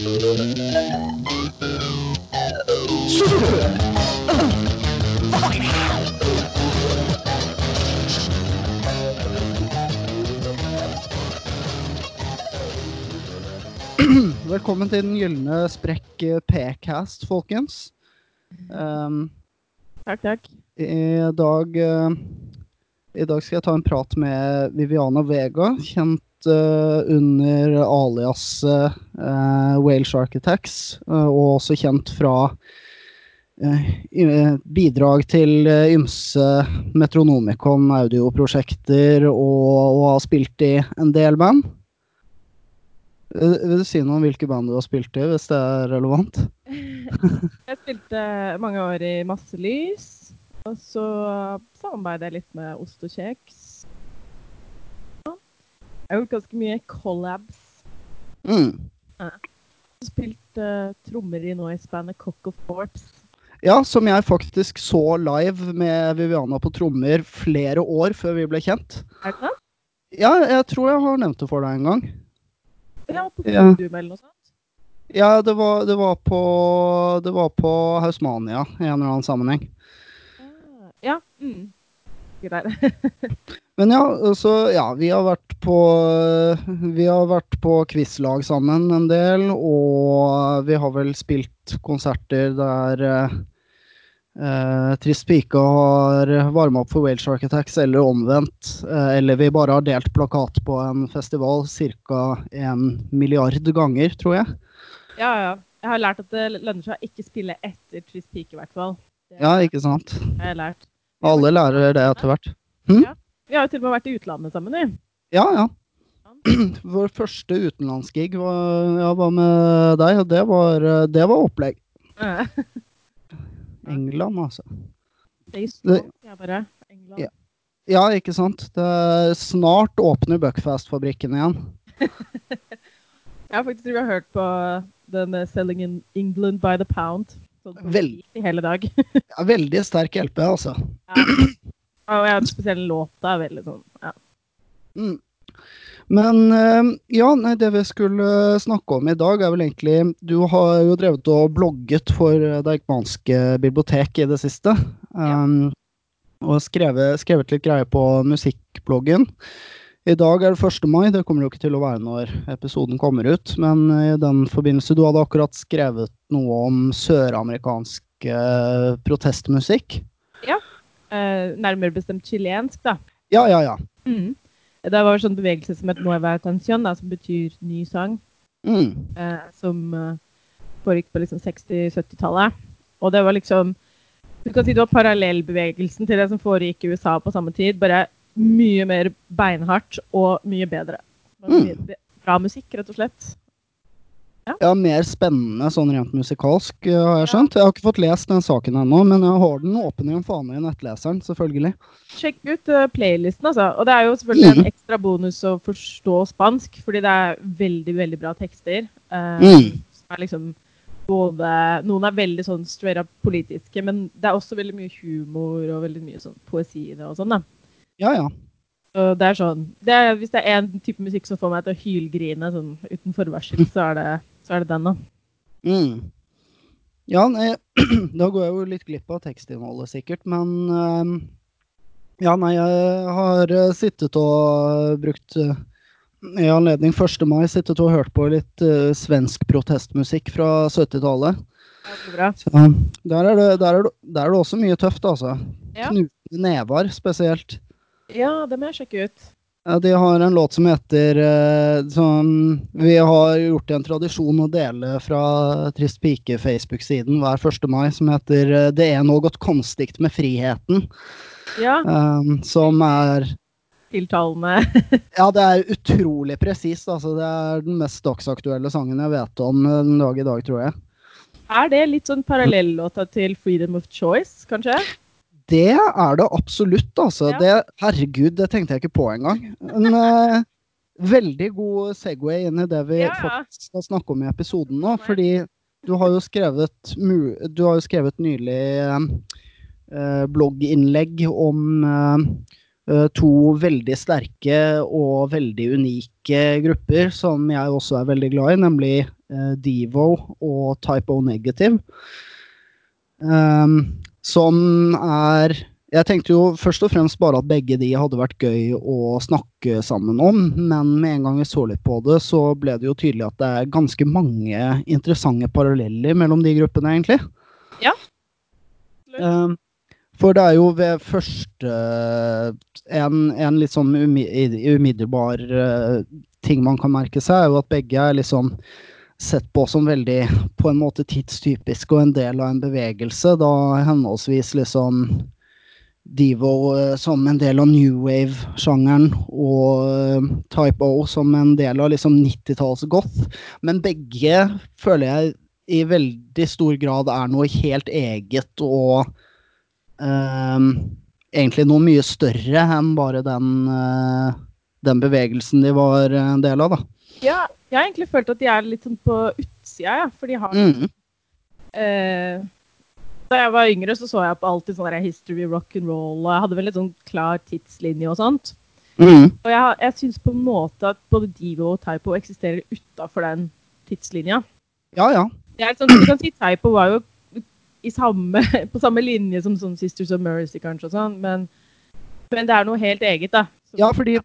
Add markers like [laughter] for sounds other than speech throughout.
Velkommen til den gylne sprekk eh, P-cast, folkens. Um, Takk, takk. I dag uh, I dag skal jeg ta en prat med Viviana Vega, kjent under alias uh, Whale Shark Attacks, eh, og også kjent fra eh, bidrag til eh, ymse Metronomicon audioprosjekter, og, og har spilt i en del band. Eh, Vil du si noe om hvilke band du har spilt i, hvis det er relevant? [laughs] Jeg spilte mange år i Masselys. Og så samarbeidet jeg litt med Ost og Kjeks. Ja. Jeg har gjort ganske mye collabs. Mm. Spilt uh, trommer i noise-bandet Cock of Forts. Ja, som jeg faktisk så live med Viviana på trommer flere år før vi ble kjent. Er det sant? Ja, jeg tror jeg har nevnt det for deg en gang. Ja, på Ja. eller noe sånt. Ja, det var, det var på Det var på Hausmania i en eller annen sammenheng. Ah, Ja. Mm. [laughs] Men ja, så ja, vi har vært på Vi har vært på quizlag sammen en del, og vi har vel spilt konserter der eh, Trist pike har varma opp for Wales Shark Attacks, eller omvendt. Eh, eller vi bare har delt plakat på en festival ca. en milliard ganger, tror jeg. Ja, ja. Jeg har lært at det lønner seg å ikke spille etter Trist pike, i hvert fall. Det Ja, ikke sant? har jeg lært. Alle lærer det etter hvert. Vi har jo til og med vært i utlandet sammen, vi. Ja, ja. [clears throat] Vår første utenlandsgig var, ja, var med deg, og det var, det var opplegg. Eh, [laughs] England, altså. Det er så, jeg bare England. Ja. Ja, ikke sant. Det snart åpner Buckfast-fabrikken igjen. [laughs] Jeg har faktisk jeg har hørt på den eh, 'Selling in England by the Pound'. Sånn I hele dag. [laughs] Ja, veldig sterk LP, altså. Ja. Og jeg har en spesiell er veldig sånn ja. Mm. Men eh, ja, nei, det vi skulle snakke om i dag, er vel egentlig Du har jo drevet og blogget for Det eikmanske bibliotek i det siste. Um, og skrevet, skrevet litt greier på musikkbloggen. I dag er det 1. mai, det kommer det jo ikke til å være når episoden kommer ut. Men i den forbindelse, du hadde akkurat skrevet noe om søramerikansk eh, protestmusikk. Eh, nærmere bestemt chilensk, da. Ja, ja, ja. Mm. Det var en sånn bevegelse som het Nueva Tension, da, som betyr ny sang. Mm. eh, som eh, foregikk på liksom 60-70-tallet. Og det var liksom Du kan si det var parallellbevegelsen til det som foregikk i USA på samme tid. Bare mye mer beinhardt og mye bedre. Mm. Bra musikk, rett og slett. Ja, mer spennende sånn rent musikalsk, eh, har jeg skjønt. Jeg har ikke fått lest den saken ennå, men jeg har den åpen i en fane i nettleseren, selvfølgelig. Sjekk ut uh, playlisten, altså. Og det er jo selvfølgelig mm. en ekstra bonus å forstå spansk, fordi det er veldig, veldig bra tekster. Uh, Mm. som er liksom både Noen er veldig sånn straight up politiske, men det er også veldig mye humor og veldig mye sånn poesi i det og sånn, da. Ja, ja. Det er sånn det er, Hvis det er en type musikk som får meg til å hylgrine sånn uten forvarsel, så er det, så er det den, da. Mm. Ja, nei, [clears throat] da går jeg jo litt glipp av tekstinnholdet, sikkert, men eh, Ja, nei, jeg har eh, sittet og brukt eh, i anledning 1. mai sittet og hørt på litt uh, svensk protestmusikk fra 70-tallet. Ja, er. Der er, der, er der er det også mye tøft, altså. Ja. Knutne nevar spesielt. Ja, det må jeg sjekke ut. Ja, de har en låt som heter eh, som Vi har gjort en tradisjon å dele fra Trist pike Facebook-siden hver 1. mai, som heter eh, 'Det er noe konstigt med friheten'. Ja, Um, som er tiltalende. [laughs] Ja, det er utrolig presist. Altså, det er den mest dagsaktuelle sangen jeg vet om den dag i dag, tror jeg. Er det litt sånn parallellåta til 'Freedom of Choice', kanskje? Det er det absolutt, altså. Ja. Det, herregud, det tenkte jeg ikke på engang. En uh, veldig god Segway inn i det vi Ja, ja. faktisk skal snakke om i episoden nå. Fordi du har jo skrevet, du har jo skrevet nylig eh, blogginnlegg om eh, to veldig sterke og veldig unike grupper som jeg også er veldig glad i, nemlig Devo og Type O Negative. Um, som er Jeg tenkte jo først og fremst bare at begge de hadde vært gøy å snakke sammen om, men med en gang vi så litt på det, så ble det jo tydelig at det er ganske mange interessante paralleller mellom de gruppene, egentlig. Ja. Um, for det er jo ved første En, en litt sånn umiddelbar uh, ting man kan merke seg, er jo at begge er liksom sett på som veldig på en måte tidstypisk og en del av en bevegelse, da henholdsvis liksom Devo uh, som en del av new wave-sjangeren og uh, Type O som en del av liksom 90-talls goth. Men begge føler jeg i veldig stor grad er noe helt eget og um, egentlig noe mye større enn bare den, uh, den bevegelsen de var en del av, da. Ja, jeg har egentlig følt at de er litt sånn på utsida, ja, for de har Mm. eh, Da jeg var yngre, så så jeg på alltid sånn history, rock and roll, og jeg hadde vel litt sånn klar tidslinje og sånt. Mm. Og jeg, jeg syns på en måte at både Divo og Typo eksisterer utafor den tidslinja. Ja, ja. Det er sånn, du kan si Typo var jo i samme, [laughs] på samme linje som sånn Sisters of Mercy, kanskje, og sånn, men, men det er noe helt eget, da. Ja, fordi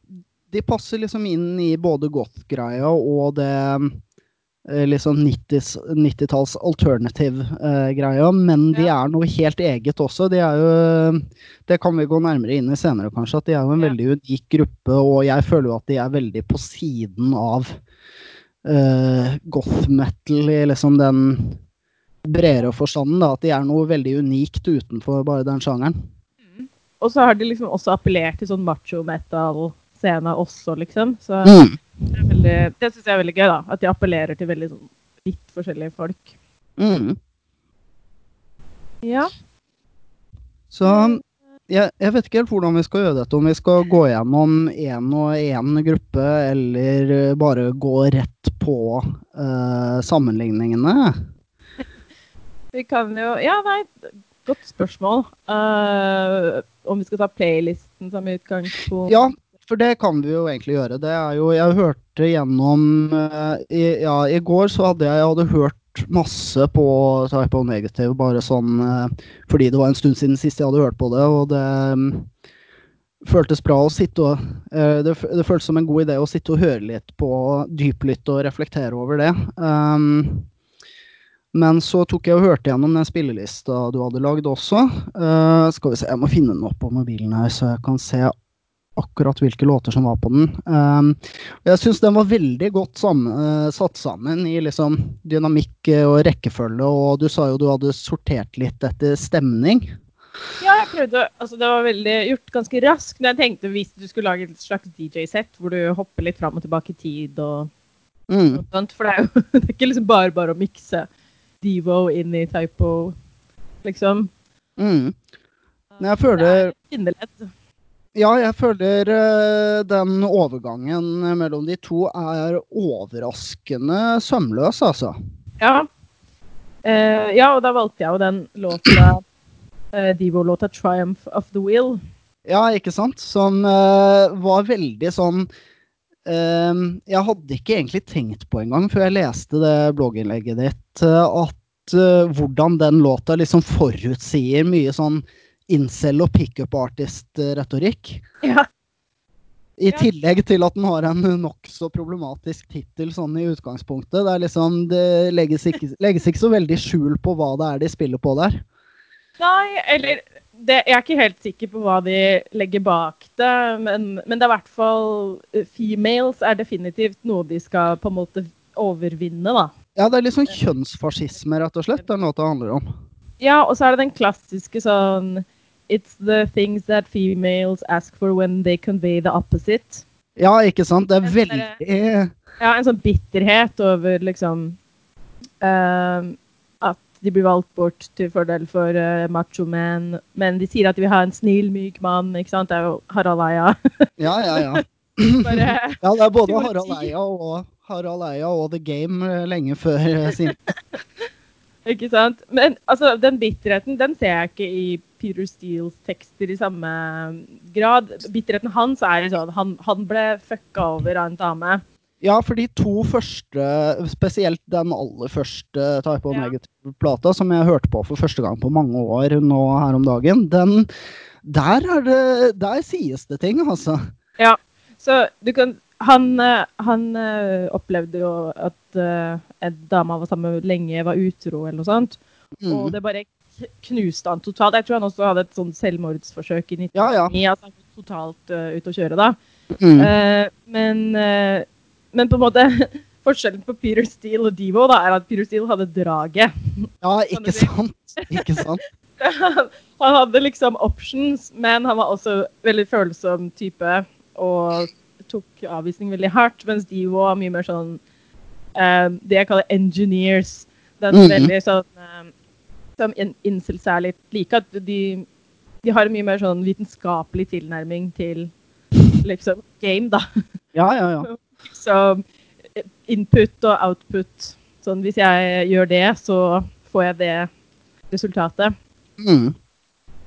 de passer liksom inn i både goth-greia og det eh, liksom 90s 90-talls alternative-greia, men de Ja. er noe helt eget også. De er jo Det kan vi gå nærmere inn i senere, kanskje, at de er jo en Ja. veldig unik gruppe, og jeg føler jo at de er veldig på siden av uh, goth metal i liksom den bredere forstanden, da. At de er noe veldig unikt utenfor bare den sjangeren. Og så har de liksom også appellert til sånn macho metal-scene også, liksom. Så Mm. det, veldig- det syns jeg er veldig gøy, da. At de appellerer til veldig sånn litt forskjellige folk. Mm. Ja. Så jeg, jeg vet ikke helt hvordan vi skal gjøre dette. Om vi skal gå gjennom én og én gruppe, eller bare gå rett på uh, sammenligningene. Vi kan jo Ja, nei, godt spørsmål. Uh, om vi skal ta playlisten som utgangspunkt? Ja, for det kan vi jo egentlig gjøre. Det er jo Jeg hørte gjennom eh, i, Ja, i går så hadde jeg, jeg hadde hørt masse på Type O Negative, bare sånn eh, fordi det var en stund siden sist jeg hadde hørt på det, og det mm, føltes bra å sitte og eh, det, det føltes som en god idé å sitte og høre litt på dyplytte og reflektere over det. Um, men så tok jeg og hørte gjennom den spillelista du hadde lagd også. Uh, skal vi se, jeg må finne den opp på mobilen her, så jeg kan se akkurat hvilke låter som var på den. Um, jeg syns den var veldig godt sammen, eh, satt sammen i liksom dynamikk eh, og rekkefølge, og du sa jo du hadde sortert litt etter stemning. Ja, jeg prøvde Altså, det var veldig gjort ganske raskt. Men jeg tenkte hvis du skulle lage et slags DJ-sett hvor du hopper litt fram og tilbake i tid og Mm. og sånt. For det er jo [laughs] det er ikke liksom bare bare å mikse Devo inn i typo, liksom. Mm. Men jeg Det føler er Finnerledd. Ja, jeg føler eh, den overgangen mellom de to er overraskende sømløs, altså. Ja. Uh, ja, og da valgte jeg jo den låta uh, Devo-låta 'Triumph of the Will'. Ja, ikke sant? Som uh, var veldig sånn eh, Jeg hadde ikke egentlig tenkt på engang før jeg leste det blogginnlegget ditt, eh, at eh, hvordan den låta liksom forutsier mye sånn incel og pickup artist-retorikk. Ja. I tillegg til at den har en nokså problematisk tittel sånn i utgangspunktet. Det, er liksom, det legges, ikke, legges ikke så veldig skjul på hva det er de spiller på der. Nei, eller det, Jeg er ikke helt sikker på hva de legger bak det, men, men det er i hvert fall eh, Females er definitivt noe de skal på en måte overvinne, da. Ja, det er litt sånn kjønnsfascisme, rett og slett, den låta handler om. Ja, og så er det den klassiske sånn It's the things that females ask for when they convey the opposite. Ja, ikke sant? Det er veldig Ja, en sånn bitterhet over liksom uh, At de blir valgt bort til fordel for uh, macho menn. Men de sier at de vil ha en snill, myk mann. ikke sant? Det er jo Harald Eia. [laughs] Ja, ja, ja. Bare, [laughs] Ja, det er både. [laughs] Harald Eia og Harald Eia og The Game eh, lenge før eh, sin ikke sant? Men altså, den bitterheten den ser jeg ikke i Peter Steeles tekster i samme grad. Bitterheten hans er sånn Han, han ble fucka over av en dame. Ja, for de to første, spesielt den aller første Type of Ja. Negative-plata, som jeg hørte på for første gang på mange år nå her om dagen, den Der er det Der sies det ting, altså. Ja. Så du kan Han, eh, han eh, opplevde jo at uh, en dame han var sammen med lenge, var utro eller noe sånt. Og Mm. det bare knuste han totalt. Jeg tror han også hadde et sånn selvmordsforsøk i 1999. Ja, ja. At han var totalt uh, ute å kjøre da. Mm. Uh, men, uh, men på en måte [laughs] Forskjellen på Peter Steele og Devo da, er at Peter Steele hadde draget. Ja, ikke sant? Ikke sant? [laughs] han hadde liksom options, men han var også veldig følsom type og tok avvisning veldig hardt. Mens de var mye mer sånn eh, Det jeg kaller engineers. Den Mhm. veldig sånn eh, Som in incels er litt like. At de, de har en mye mer sånn vitenskapelig tilnærming til liksom game, da. Ja, ja, ja. [laughs] Så eh, input og output. Sånn hvis jeg gjør det, så får jeg det resultatet. Mm.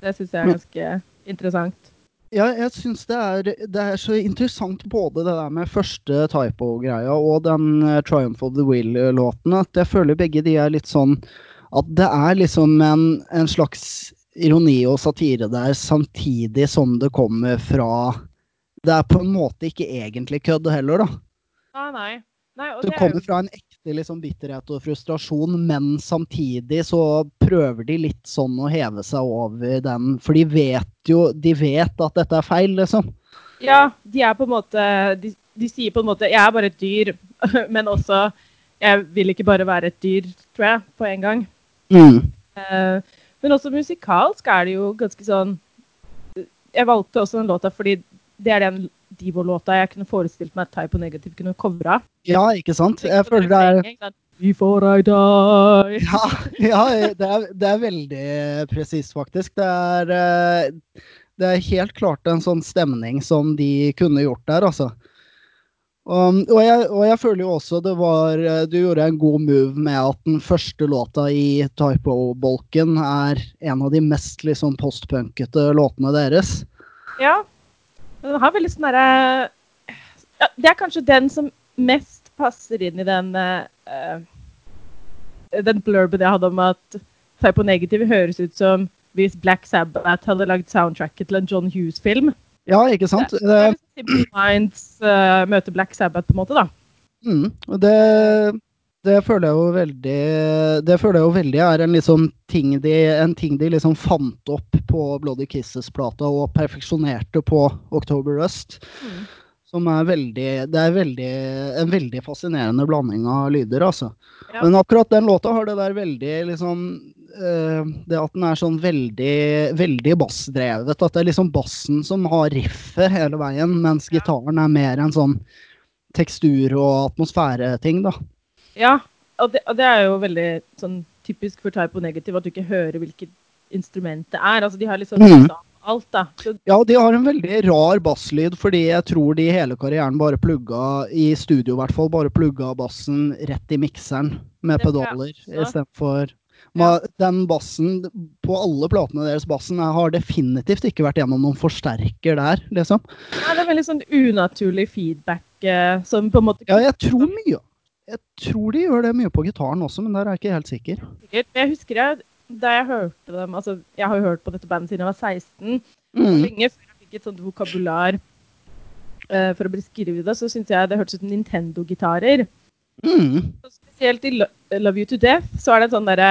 Det syns jeg er ganske interessant. Ja, jeg syns det det er så interessant både det der med første typo-greia og den eh, Triumph of the Will-låten, at jeg føler begge de er litt sånn At det er liksom en, en slags ironi og satire der, samtidig som det kommer fra Det er på en måte ikke egentlig kødd heller, da. Ah, nei. nei og Det det er kommer jo, fra en ekte liksom, bitterhet og frustrasjon, men samtidig så prøver de litt sånn å heve seg over den. For de vet jo De vet at dette er feil, liksom. ja, de er på en måte de, de sier på en måte 'Jeg er bare et dyr', [laughs] men også 'Jeg vil ikke bare være et dyr', tror jeg, på en gang. Mm. Eh, men også musikalsk er det jo ganske sånn Jeg valgte også den låta fordi det er den Divo-låta jeg kunne forestilt meg at Type og Negative kunne covra. Ja, ikke sant? Jeg føler det er Before I die. Ja, ja det, er, det er veldig presist, faktisk. Det er, eh, det er helt klart en sånn stemning som de kunne gjort der, altså. Um, og, jeg, og jeg føler jo også det var eh, Du gjorde en god move med at den første låta i Typo-bolken er en av de mest liksom postpunkete låtene deres. Ja. Den har veldig sånn derre ja, Det er kanskje den som mest passer inn i den uh, Den blurben jeg hadde om at seg på negativ høres ut som hvis Black Sabbath hadde lagd soundtracket til en John Hughes-film. Ja, ikke sant? Det Det, er liksom Simple Minds uh, møter Black Sabbath, på en måte, da. Mm, det, det føler jeg jo veldig Det føler jeg jo veldig er en liksom ting de, en ting de liksom fant opp på Bloody Kisses-plata og perfeksjonerte på October Rust. Mm. Som er veldig Det er veldig, en veldig fascinerende blanding av lyder, altså. Ja. Men akkurat den låta har det der veldig liksom eh, Det at den er sånn veldig veldig bassdrevet. At det er liksom bassen som har riffet hele veien, mens Ja. gitaren er mer en sånn tekstur- og atmosfæreting, da. Ja, og det, og det er jo veldig sånn typisk for Type Negative at du ikke hører hvilket instrument det er. Altså, de har liksom mm. alt, da. Så, Ja, de har en veldig rar basslyd, fordi jeg tror de hele karrieren bare plugga, i studio i hvert fall, bare plugga bassen rett i mikseren med Det pedaler også. istedenfor ja. Den bassen på alle platene deres, bassen har definitivt ikke vært gjennom noen forsterker der, liksom. ja, det er veldig sånn unaturlig feedback eh, som på en måte Ja, jeg tror mye Jeg tror de gjør det mye på gitaren også, men der er jeg ikke helt sikker. Jeg husker jeg, da jeg hørte dem altså Jeg har jo hørt på dette bandet siden jeg var 16. Mm. Lenge før jeg fikk et sånt vokabular uh, for å beskrive det, så syntes jeg det hørtes ut som Nintendo-gitarer. Mm. Spesielt i Lo- Love You To Death så er det en sånn derre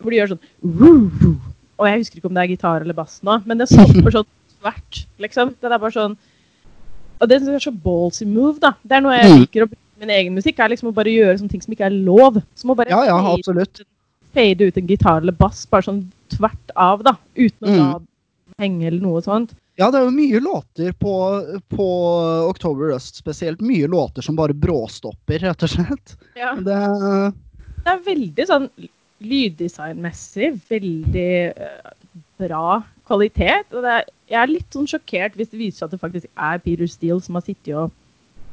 hvor de gjør sånn woo. Og jeg husker ikke om det er gitar eller bass nå, men det stopper sånn tvert, liksom. Det er bare sånn Og det er så ballsy move, da. Det er noe jeg Mm. liker å bruke min egen musikk, er liksom å bare gjøre sånne ting som ikke er lov. Som å bare Ja, ja, fade, fade ut en gitar eller bass, bare sånn tvert av, da. Uten å Mm. la henge eller noe sånt. Ja, det er jo mye låter på, på October Rust spesielt. Mye låter som bare bråstopper, rett og slett. Ja. Det, Det er veldig sånn lyddesignmessig veldig uh, bra kvalitet. Og det er, jeg er litt sånn sjokkert hvis det viser seg at det faktisk er Peter Steele som har sittet og,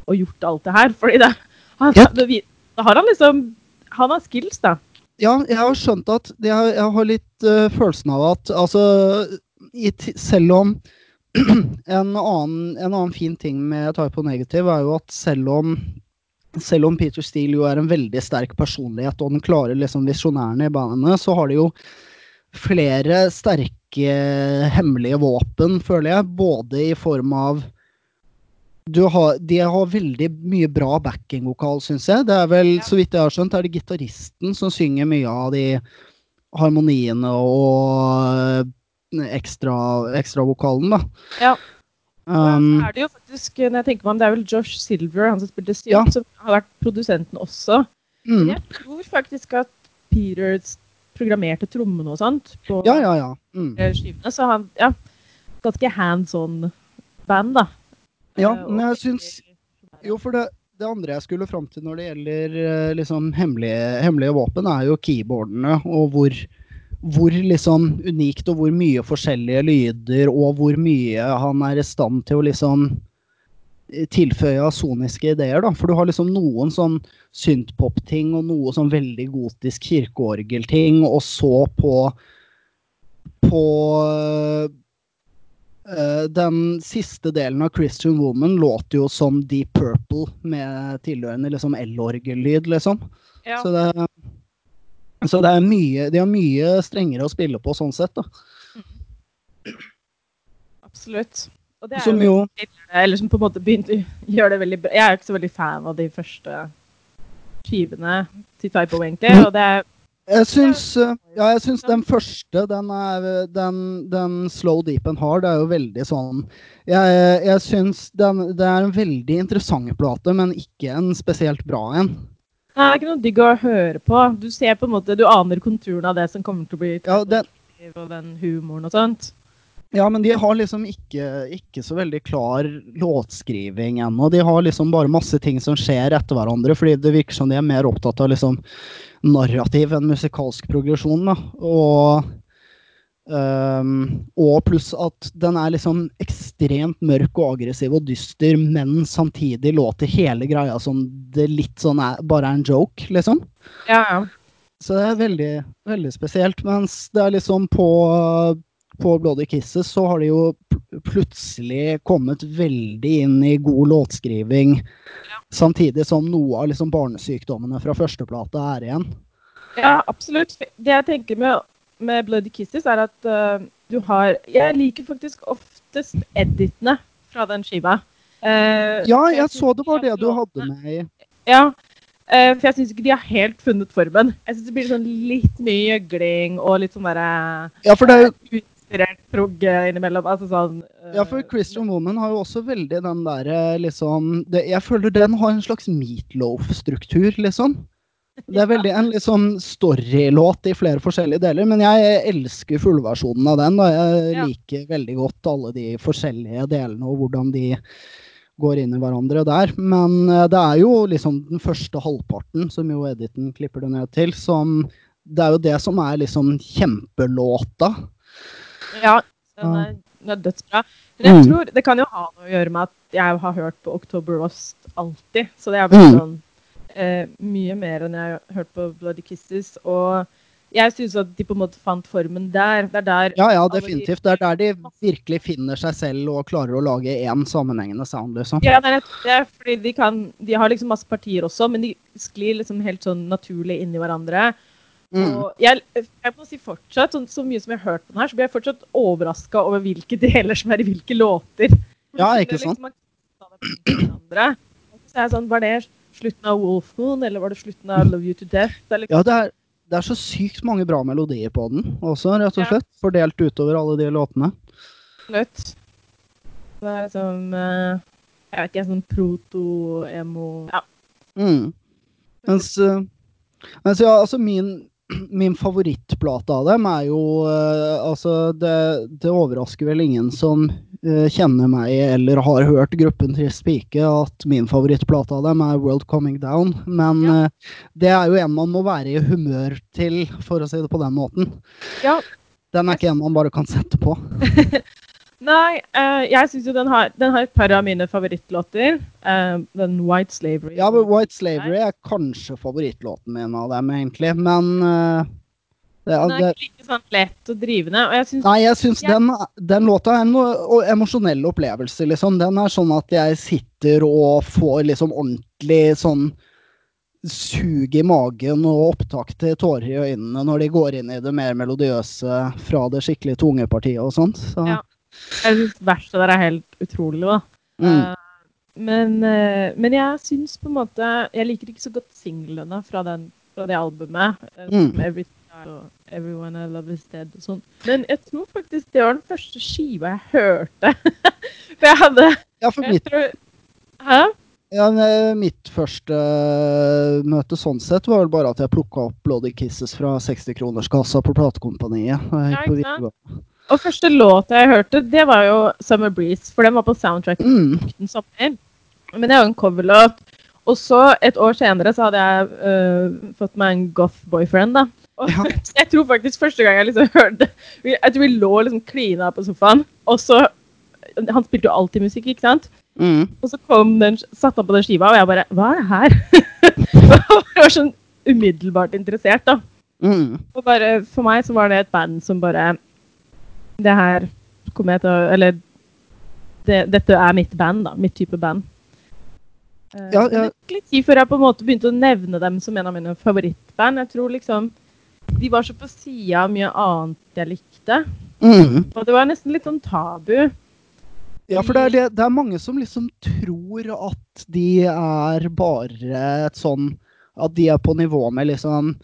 og gjort alt det her. Fordi det, han, Ja. det, da har han liksom Han har skills, da. Ja, jeg har skjønt at Jeg, jeg har litt uh, følelsen av at altså i, Selv om [clears throat] en annen, en annen, fin ting med Type Negative er jo at selv om selv om Peter Steele jo er en veldig sterk personlighet og den klarer liksom visjonærene i bandet, så har de jo flere sterke hemmelige våpen, føler jeg. Både i form av har, De har veldig mye bra backingvokal, syns jeg. Det er vel, ja. Så vidt jeg har skjønt, er det gitaristen som synger mye av de harmoniene og ekstravokalen, ekstra da. Ja. Um, er det jo faktisk, når jeg tenker meg om, det er vel Josh Silver, han som spilte Sion, ja. som har vært produsenten også. Mm. Jeg tror faktisk at Peters programmerte trommene og sånt på ja, ja, ja. Mm. skivene. Så han ja, ganske hands on-band, da. Ja, eh, men jeg syns Jo, for det, det andre jeg skulle fram til når det gjelder eh, liksom, hemmelige, hemmelige våpen, er jo keyboardene og hvor hvor liksom unikt og hvor mye forskjellige lyder og hvor mye han er i stand til å liksom tilføye av soniske ideer. da, For du har liksom noen sånn synthpop-ting og noe sånn veldig gotisk kirkeorgel-ting, og så på på den siste delen av Christian Woman låter jo som Deep Purple med tilhørende liksom L-orgellyd, liksom. Ja. Så det så det er mye, de har mye strengere å spille på sånn sett, da. Absolutt. Og det er som jo, Eller som på en måte begynte å gjøre det veldig bra. Jeg er ikke så veldig fan av de første skivene til Typo, egentlig. Og det er jeg syns, ja, jeg syns den første, den, er, den, den Slow Deep and Hard, er jo veldig sånn Jeg, jeg syns den, det er en veldig interessant plate, men ikke en spesielt bra en. Det er ikke noe digg å høre på. Du ser på en måte, du aner konturen av det som kommer til å bli ja, den, og den humoren og sånt. Ja, men de har liksom ikke, ikke så veldig klar låtskriving ennå. De har liksom bare masse ting som skjer etter hverandre, fordi det virker som de er mer opptatt av liksom narrativ enn musikalsk progresjon. da. Og Um, og pluss at den er liksom ekstremt mørk og aggressiv og dyster, men samtidig låter hele greia som det litt sånn er, bare er en joke, liksom. Ja, ja. Så det er veldig, veldig spesielt. Mens det er liksom på, på Bloody Kisses så har de jo plutselig kommet veldig inn i god låtskriving, ja. samtidig som noe av liksom barnesykdommene fra førsteplata er igjen. Ja, absolutt. Det jeg tenker med med Bloody Kisses, er at uh, du har Jeg liker faktisk oftest editene fra den skiva. Uh, ja, jeg så det var det du hadde med i. Ja, uh, for jeg syns ikke de har helt funnet formen. Jeg syns det blir sånn litt mye gjøgling og litt sånn derre Ja, for det er jo Inspirert prog innimellom. Altså sånn Ja, for Christian Woman har jo også veldig den derre liksom det, Jeg føler den har en slags meatloaf-struktur, liksom. Det er veldig en liksom storylåt i flere forskjellige deler, men jeg elsker fullversjonen av den. Og jeg ja. liker veldig godt alle de forskjellige delene og hvordan de går inn i hverandre der. Men eh, det er jo liksom den første halvparten, som jo editen klipper det ned til, som Det er jo det som er liksom kjempelåta. Ja, den er, den er dødsbra. Men jeg mm. tror det kan jo ha noe å gjøre med at jeg har hørt på October Rost alltid. Så det er bare mm. sånn eh, mye mer enn jeg har hørt på Bloody Kisses. Og jeg syns at de på en måte fant formen der. Det er der Ja, ja, definitivt. Det er der de virkelig finner seg selv og klarer å lage én sammenhengende sound, liksom. Ja, det er, det er fordi de kan De har liksom masse partier også, men de sklir liksom helt sånn naturlig inn i hverandre. Mm. Jeg, jeg må si fortsatt, så, så, mye som jeg har hørt på den her, så blir jeg fortsatt overraska over hvilke deler som er i hvilke låter. Ja, ikke sant? Liksom, så jeg sånn, Var det slutten av Wolf Moon, eller var det slutten av Love You To Death? Det liksom... Ja, det er, det er, så sykt mange bra melodier på den også, rett og slett. Ja. Fordelt utover alle de låtene. Nødt. Det er liksom uh, Jeg vet ikke, sånn proto-emo Ja. Mm. Mens, uh, mens ja, altså min min favorittplate av dem er jo uh, Altså, det, det, overrasker vel ingen som uh, kjenner meg eller har hørt gruppen Trist pike, at min favorittplate av dem er World Coming Down. Men ja. uh, det er jo en man må være i humør til, for å si det på den måten. Ja. Den er ikke en man bare kan sette på. [laughs] Nei, uh, jeg syns jo den har, den har et par av mine favorittlåter. Uh, den White Slavery. Ja, men White Slavery er kanskje favorittlåten min av dem, egentlig. Men uh, det, Den er ikke like sånn lett og drivende. Og jeg synes, Nei, jeg syns den, den låta er en emosjonell opplevelse, liksom. Den er sånn at jeg sitter og får liksom ordentlig sånn sug i magen og opptak til tårer i øynene når de går inn i det mer melodiøse fra det skikkelig tunge partiet og sånt. Så, Ja. Jeg synes verkstedet der er helt utrolig, da. mm, Uh, men, uh, men jeg syns på en måte Jeg liker ikke så godt singlene fra, den- fra det albumet. Uh, Mm. Every Everyone I Love Is Dead og sånn. Men jeg tror faktisk det var den første skiva jeg hørte. [laughs] For jeg hadde ja, for mitt, tror, Hæ? ja, mitt første møte sånn sett var vel bare at jeg plukka opp Bloody Kisses fra 60-kronerskassa på platekompaniet. Ja, ikke sant? Og første låta jeg hørte, det var jo Summer Breeze, for den var på soundtrack Mm, sommer. Men det er jo en coverlåt. Og så, et år senere, så hadde jeg uh, fått meg en goth boyfriend, da. Og Ja. [laughs] jeg tror faktisk første gang jeg liksom [laughs] hørte Jeg tror vi lå liksom klina på sofaen, og så Han spilte jo alltid musikk, ikke sant? mm. Og så kom den, satte han på den skiva, og jeg bare Hva er det her? [laughs] Jeg var sånn umiddelbart interessert, da. Mm. Og bare, for meg så var det et band som bare Det her kommer jeg til å Eller det, dette er mitt band, da. Mitt type band. Uh, Ja, ja. Litt tid før jeg på en måte begynte å nevne dem som en av mine favorittband. Jeg tror liksom De var så på sida av mye annet jeg likte. Mm. Og det var nesten litt sånn tabu. Ja, for det er, det, det er mange som liksom tror at de er bare et sånn At de er på nivå med liksom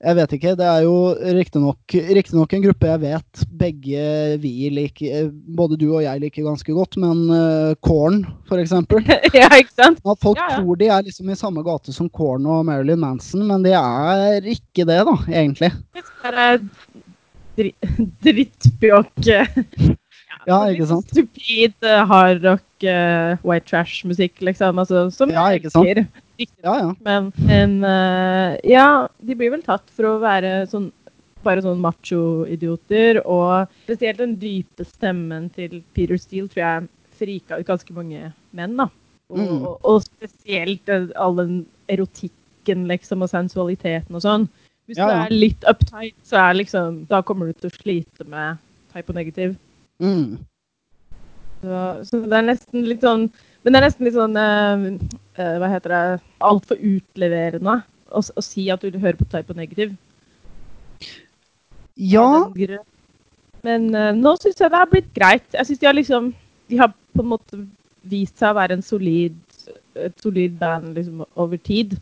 Jeg vet ikke. Det er jo riktignok riktignok en gruppe jeg vet begge vi liker Både du og jeg liker ganske godt, men uh, Korn, for eksempel. [laughs] ja, ikke sant? At folk Ja, ja. tror de er liksom i samme gate som Korn og Marilyn Manson, men de er ikke det, da, egentlig. Det er eh, [laughs] [laughs] Ja, litt ikke sant? Stupid hardrock, uh, white trash-musikk, liksom. Altså, som Ja, ikke sant? Riktig Ja, ja. Men, men uh, ja, de blir vel tatt for å være sånn bare sånn macho-idioter. Og spesielt den dype stemmen til Peter Steele tror jeg frika ut ganske mange menn. da. Og, Mm. og, og spesielt eh, all den erotikken liksom, og sensualiteten og sånn. Hvis Ja, du er litt uptight, så er liksom, da kommer du til å slite med type og negativ. Mm. Så, så det er nesten litt sånn Men det er nesten litt sånn eh, eh, Hva heter det Altfor utleverende å, å si at du hører på type og negativ. Ja. Men eh, nå syns jeg det har blitt greit. Jeg synes De har liksom De har på en måte vist seg å være en solid, et solid band liksom, over tid.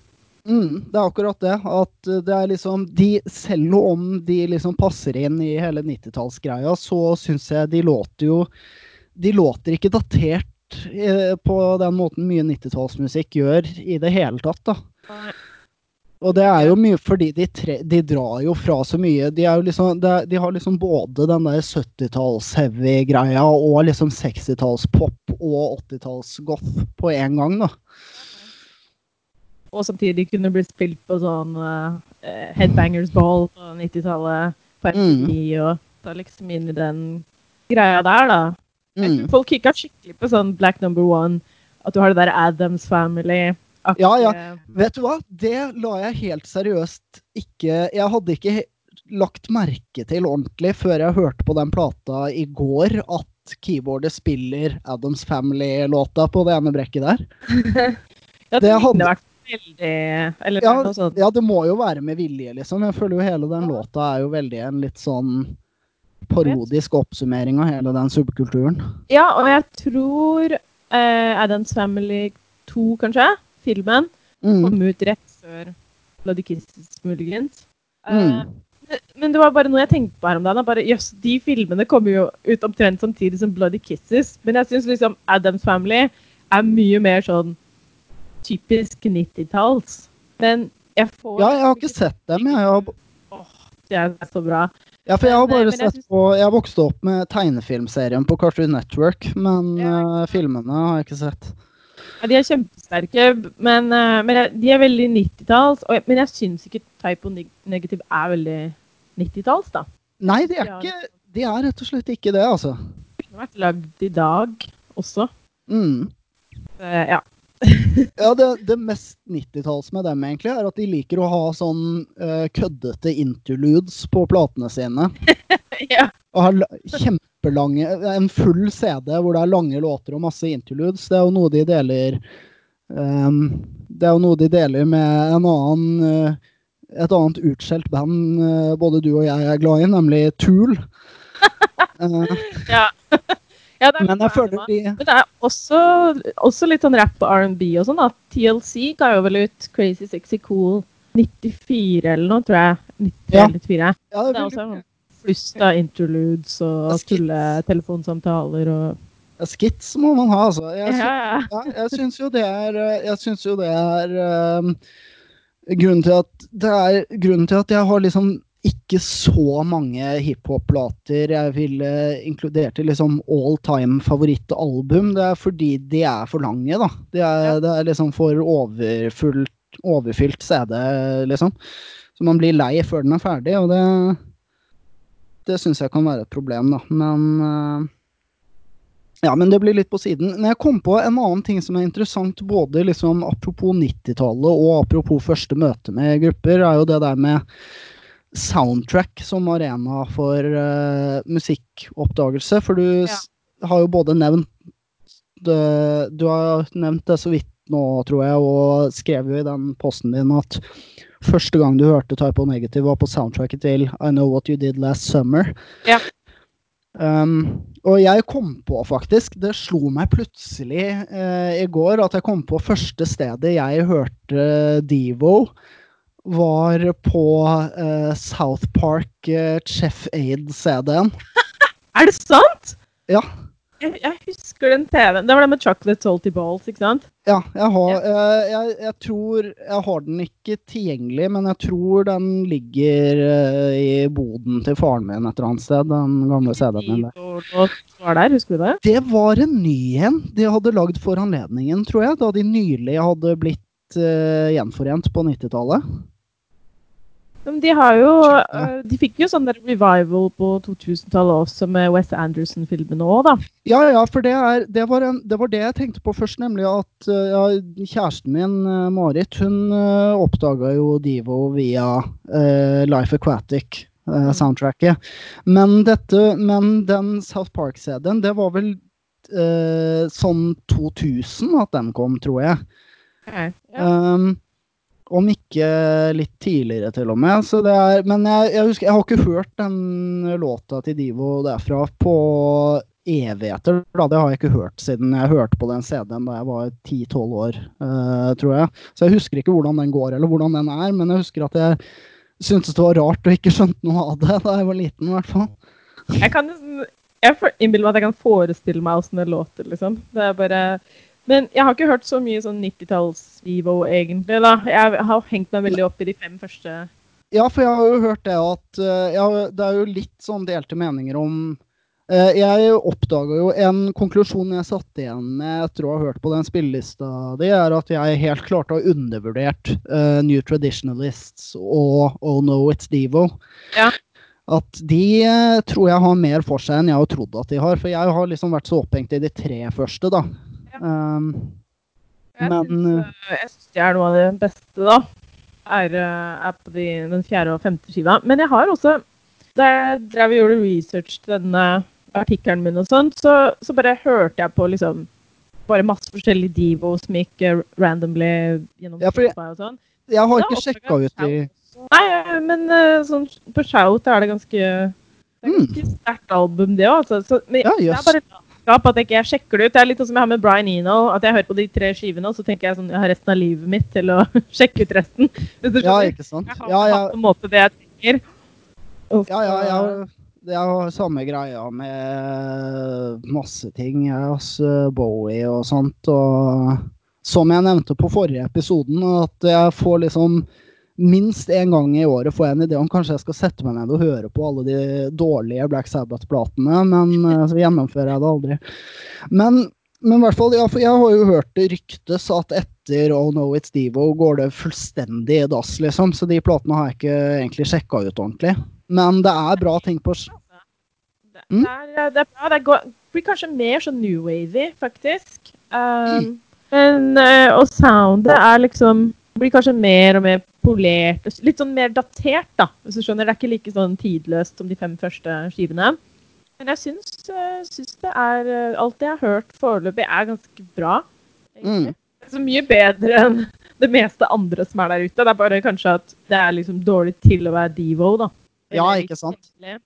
Mm, det er akkurat det. At eh, det er liksom de, Selv om de liksom passer inn i hele 90-tallsgreia, så syns jeg de låter jo De låter ikke datert eh, på den måten mye 90-tallsmusikk gjør i det hele tatt, da. Og det er jo mye fordi de, tre, de drar jo fra så mye. De, liksom, er- de har liksom både den der 70-talls-heavy-greia og liksom 60-talls-pop og 80-talls-goth på en gang, da. Og samtidig kunne blitt spilt på sånn uh, Headbangers Ball på 90-tallet. På Mm. Og ta liksom inn i den greia der, da. Jeg Mm. tror folk kicka skikkelig på sånn Black Number One. At du har det der Adams Family. Ja, ja. Vet du hva? Det la jeg helt seriøst ikke Jeg hadde ikke lagt merke til ordentlig før jeg hørte på den plata i går at keyboardet spiller Adams Family-låta på det ene brekket der. [laughs] Ja, det hadde vært veldig Eller Ja, noe sånt. ja, det må jo være med vilje, liksom. Jeg føler jo hele den låta er jo veldig en litt sånn parodisk oppsummering av hele den subkulturen. Ja, og jeg tror uh, Adams Family 2, kanskje, filmen, Mm. kom ut rett før Bloody Kisses, muligens. Uh, Mm. men- det var bare noe jeg tenkte på her om dagen. Bare, jøss, de filmene kommer jo ut omtrent samtidig som Bloody Kisses. Men jeg syns liksom Adams Family er mye mer sånn typisk 90-talls. Men jeg får Ja, jeg har ikke sett dem. Jeg har, Det er så bra. Ja, for jeg har eh, bare sett på Jeg vokste opp med tegnefilmserien på Cartoon Network, men Ja, uh, filmene har jeg ikke sett. Ja, de er kjempesterke, men, uh, men de er veldig 90-talls. Men jeg syns ikke Type Neg- Negative er veldig 90-talls, da. Nei, de er ikke De er rett og slett ikke det, altså. har vært lagd i dag også. Mm. Uh, ja. Ja, det, det mest 90-talls med dem egentlig, er at de liker å ha sånn uh, køddete interludes på platene sine. [laughs] ja. Og har kjempelange En full CD hvor det er lange låter og masse interludes. Det er jo noe de deler um, Det er jo noe de deler med en annen uh, et annet utskjelt band uh, både du og jeg er glad i, nemlig Tool. [laughs] Eh, ja. Ja det er men jeg føler de Men det er også, også litt sånn rap og R&B og sånn. da. TLC ga jo vel ut Crazy Sexy Cool 94 eller noe, tror jeg. 93 Ja. eller 94. ja, Det det også er en flust av interludes og Det er tulle telefonsamtaler og Skits må man ha, altså. Jeg, sy- Ja, ja. [laughs] ja, jeg syns jo det er eh, Jeg syns jo det er um, grunnen til at det er grunnen til at jeg har liksom ikke så mange hiphop-plater jeg ville inkludert i liksom all time favorittalbum. Det er fordi de er for lange, da. Det er, Ja. det er liksom for overfylt CD, liksom. Så man blir lei før den er ferdig, og det Det syns jeg kan være et problem, da. Men eh, ja, men det blir litt på siden. Men jeg kom på en annen ting som er interessant, både liksom apropos 90-tallet og apropos første møte med grupper, er jo det der med soundtrack som arena for uh, musikkoppdagelse. For du Ja. har jo både nevnt det, Du har nevnt det så vidt nå, tror jeg, og skrev jo i den posten din at første gang du hørte Type O Negative, var på soundtracket til I Know What You Did Last Summer. Ja. Um, og jeg kom på faktisk, det slo meg plutselig uh, i går, at jeg kom på første stedet jeg hørte Devo, var på uh, South Park uh, Chef Aid-CD-en. [laughs] Er det sant? Ja. Jeg, jeg husker den TV-en. Det var den med chocolate salty balls, ikke sant? Ja, jeg har uh, jeg, jeg tror Jeg har den ikke tilgjengelig, men jeg tror den ligger i boden til faren min et eller annet sted. Den gamle CD-en min der. Var der, husker du det? Det var en ny en de hadde lagd for anledningen, tror jeg, da de nylig hadde blitt eh, gjenforent på 90-tallet. De har jo øh, De fikk jo sånn revival på 2000-tallet også med Wes Anderson-filmene òg, da. Ja, ja, for det, er, det, var en, det var det jeg tenkte på først, nemlig at eh, ja, kjæresten min, eh, Marit, hun uh, oppdaga jo Divo via uh, Life Aquatic-soundtracket. men, dette, men den South Park-CD-en, det var vel eh, sånn 2000 at den kom, tror jeg. Ja. Um, om ikke litt tidligere, til og med. Så det er, men jeg, jeg husker, jeg har ikke hørt den låta til Divo derfra på evigheter. Da. Det har jeg ikke hørt siden jeg hørte på den CD-en da jeg var 10-12 år, uh, tror jeg. Så jeg husker ikke hvordan den går, eller hvordan den er, men jeg husker at jeg syntes det var rart og ikke skjønte noe av det da jeg var liten, i hvert fall. Jeg kan innbiller meg at jeg kan forestille meg åssen det låter, liksom. Det er bare Men jeg har ikke hørt så mye sånn 90-talls-Vivo, egentlig, da. Jeg har hengt meg veldig opp i de fem første Ja, for jeg har jo hørt det at eh, ja, Det er jo litt sånn delte meninger om eh, Jeg oppdaga jo en konklusjon jeg satt igjen med etter å ha hørt på den spillelista di, er at jeg helt klart har undervurdert eh, New Traditionalists og Oh No It's Devo. Ja. At de tror jeg har mer for seg enn jeg har trodd at de har. For jeg har liksom vært så opphengt i de tre første, da. Um, Jeg Men, syns, jeg syns det er noe av det beste, da. Er, er på de, den fjerde og femte skiva. Men jeg har også Da jeg drev og gjorde research til denne artikkelen min og sånt, så, så bare hørte jeg på liksom bare masse forskjellige divos som gikk øh, randomly gjennom Ja, jeg- Spotify og sånn. jeg har ikke sjekka ut de Nei, men sånn, på Shout er det ganske det er Mm. ganske sterkt album, det òg. Altså. Men Ja, det er bare latskap at jeg ikke sjekker det ut. Det er litt sånn som jeg har med Brian Eno. At jeg hører på de tre skivene, og så tenker jeg sånn Jeg har resten av livet mitt til å [laughs] sjekke ut resten. Ja, ikke sant? Jeg har Ja, ja, på en måte det jeg trenger. Ja, ja, så- jeg, jeg har samme greia med masse ting. Også Bowie og sånt. Og som jeg nevnte på forrige episoden, at jeg får liksom Minst én gang i året får jeg en idé om kanskje jeg skal sette meg ned og høre på alle de dårlige Black Sabbath-platene, men eh, så gjennomfører jeg det aldri. Men, men i hvert fall, ja, for jeg har jo hørt det ryktes at etter Oh No It's Devo går det fullstendig i dass, liksom. Så de platene har jeg ikke egentlig sjekka ut ordentlig. Men det er bra ting på Mm. Det, er, det er bra. Det går, blir kanskje mer sånn new wavy, faktisk. Um, men, eh, og soundet er liksom Blir kanskje mer og mer polert. Litt sånn mer datert, da. Hvis du skjønner. Det er ikke like sånn tidløst som de fem første skivene. Men jeg syns, eh, syns det er eh, Alt jeg har hørt foreløpig, er ganske bra. Mm. Det er så mye bedre enn [laughs] det meste andre som er der ute. Det er bare kanskje at det er liksom dårlig til å være Devo, da. Ja, ikke sant? egentlig.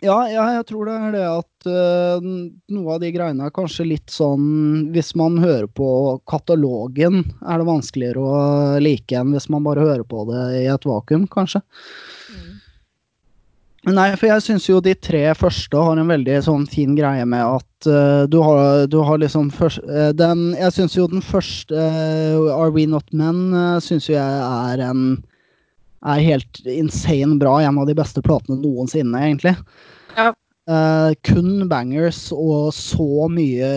Ja, ja, jeg tror det er det at uh, noe av de greiene er kanskje litt sånn Hvis man hører på katalogen, er det vanskeligere å like enn hvis man bare hører på det i et vakuum, kanskje. Mm. Nei, for jeg syns jo de tre første har en veldig sånn fin greie med at uh, du, har, du har liksom først, uh, den Jeg syns jo den første, Are We Not Men, uh, syns jo jeg er en er helt insane bra. En av de beste platene noensinne, egentlig. Ja. Eh, kun bangers og så mye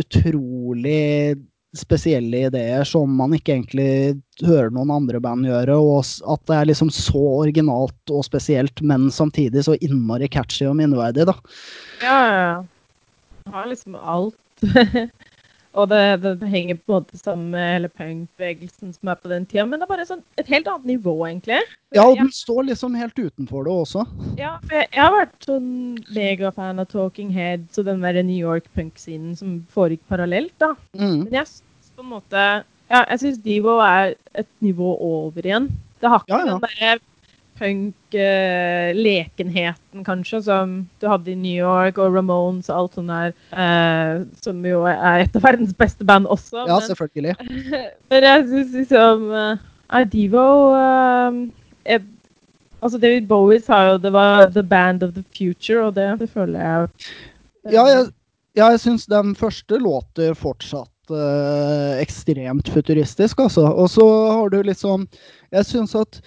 utrolig spesielle ideer som man ikke egentlig hører noen andre band gjøre. Og at det er liksom så originalt og spesielt, men samtidig så innmari catchy og minneverdig, da. Ja, ja, ja. Har liksom alt. [laughs] og det, det, det henger på en måte sammen med hele punkbevegelsen som er på den tida. Men det er bare sånn et helt annet nivå, egentlig. Ja, og den står liksom helt utenfor det også. ja, for jeg, jeg har vært sånn megafan av Talking Heads og den derre New York-punk-scenen som foregikk parallelt, da. Mm. Men jeg syns på en måte Ja, jeg syns Divo er et nivå over igjen. Det har ikke Ja, ja. den derre punk-lekenheten, kanskje, som du hadde i New York, og Ramones og alt sånt der. eh, som jo er et av verdens beste band også. Ja, men, selvfølgelig. [laughs] men jeg syns liksom uh, Divo eh, er, Altså, David Bowie sa jo det var 'the band of the future', og det, det føler jeg Ja, jeg, ja, jeg syns den første låter fortsatt eh, ekstremt futuristisk, altså. Og så har du liksom Jeg syns at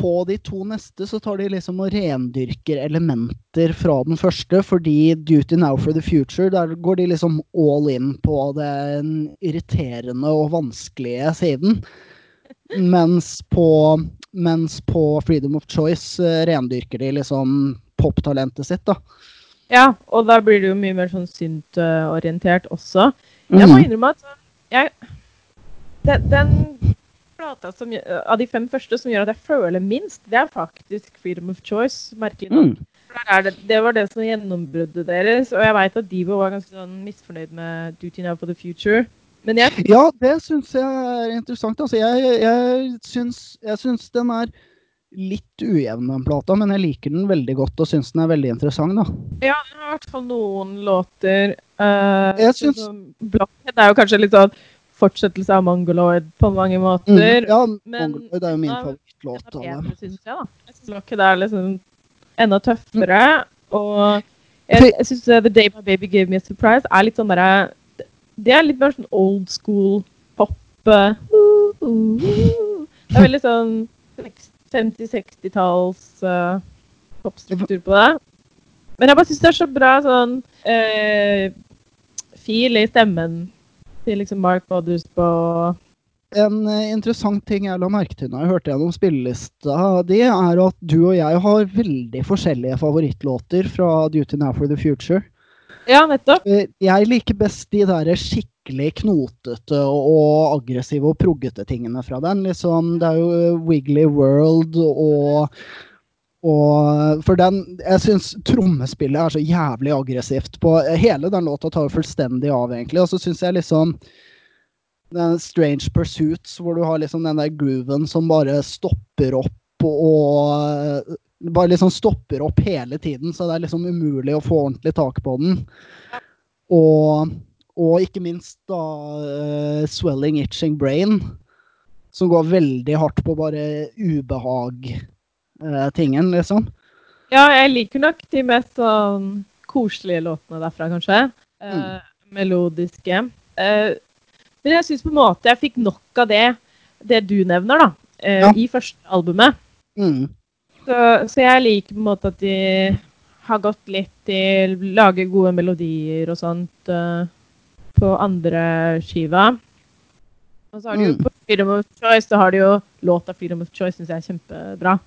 på de to neste så tar de liksom og rendyrker elementer fra den første, fordi 'Duty Now for the Future' der går de liksom all in på den irriterende og vanskelige siden. Mens på, mens på 'Freedom of Choice' uh, rendyrker de liksom poptalentet sitt, da. Ja, og da blir det jo mye mer sånn synt-orientert også. Jeg må Mhm. innrømme at jeg, den, den plata som, av de fem første som gjør at jeg føler minst, det er faktisk 'Freedom of Choice'. merkelig nok. Mm. Det, det var det som gjennombruddet deres, og jeg veit at Divo var ganske sånn misfornøyd med 'Duty Now for the Future'. Men jeg Ja, det syns jeg er interessant. Altså, jeg, jeg, syns, jeg syns den er litt ujevn, den plata, men jeg liker den veldig godt og syns den er veldig interessant, da. Ja, det har i hvert fall noen låter. Uh, Jeg syns- Det er jo kanskje litt sånn fortsettelse av Mongoloid på mange måter. Mm. Ja, men- Mongoloid er jo min favorittlåt jeg, syns Jeg syns er liksom enda tøffere. Og jeg, jeg syns The Day My Baby Gave Me A Surprise er litt sånn derre Det er litt mer sånn old school pop. eh, uh, uh, uh. Det er veldig sånn 50-60-talls uh, popstruktur på det. Men jeg bare syns det er så bra sånn eh, fil i stemmen til liksom Mark Mothersbo. En eh, interessant ting jeg la merke til når jeg hørte gjennom spillelista, di, er at du og jeg har veldig forskjellige favorittlåter fra Duty Now for the Future. Ja, nettopp. Eh, Jeg liker best de der skikkelig knotete og aggressive og proggete tingene fra den. Liksom, det er jo eh, Wiggly World og, og For den Jeg syns trommespillet er så jævlig aggressivt. på Hele den låta tar jo fullstendig av, egentlig. Og så syns jeg liksom den Strange Pursuits, hvor du har liksom den der grooven som bare stopper opp og bare liksom stopper opp hele tiden, så det er liksom umulig å få ordentlig tak på den. Og, og ikke minst da uh, Swelling Itching Brain, som går veldig hardt på bare ubehag-tingen, liksom. Ja, jeg liker nok de mest sånn koselige låtene derfra, kanskje. Eh, Mm. Melodiske. Eh, men jeg syns på en måte jeg fikk nok av det, det du nevner, da, eh, Ja. i første albumet. Mm. Så, så jeg liker på en måte at de har gått litt til lage gode melodier og sånt eh, på andre skiva. Og så har de jo Mm. på Freedom of Choice så har de jo låta Freedom of Choice syns jeg er kjempebra.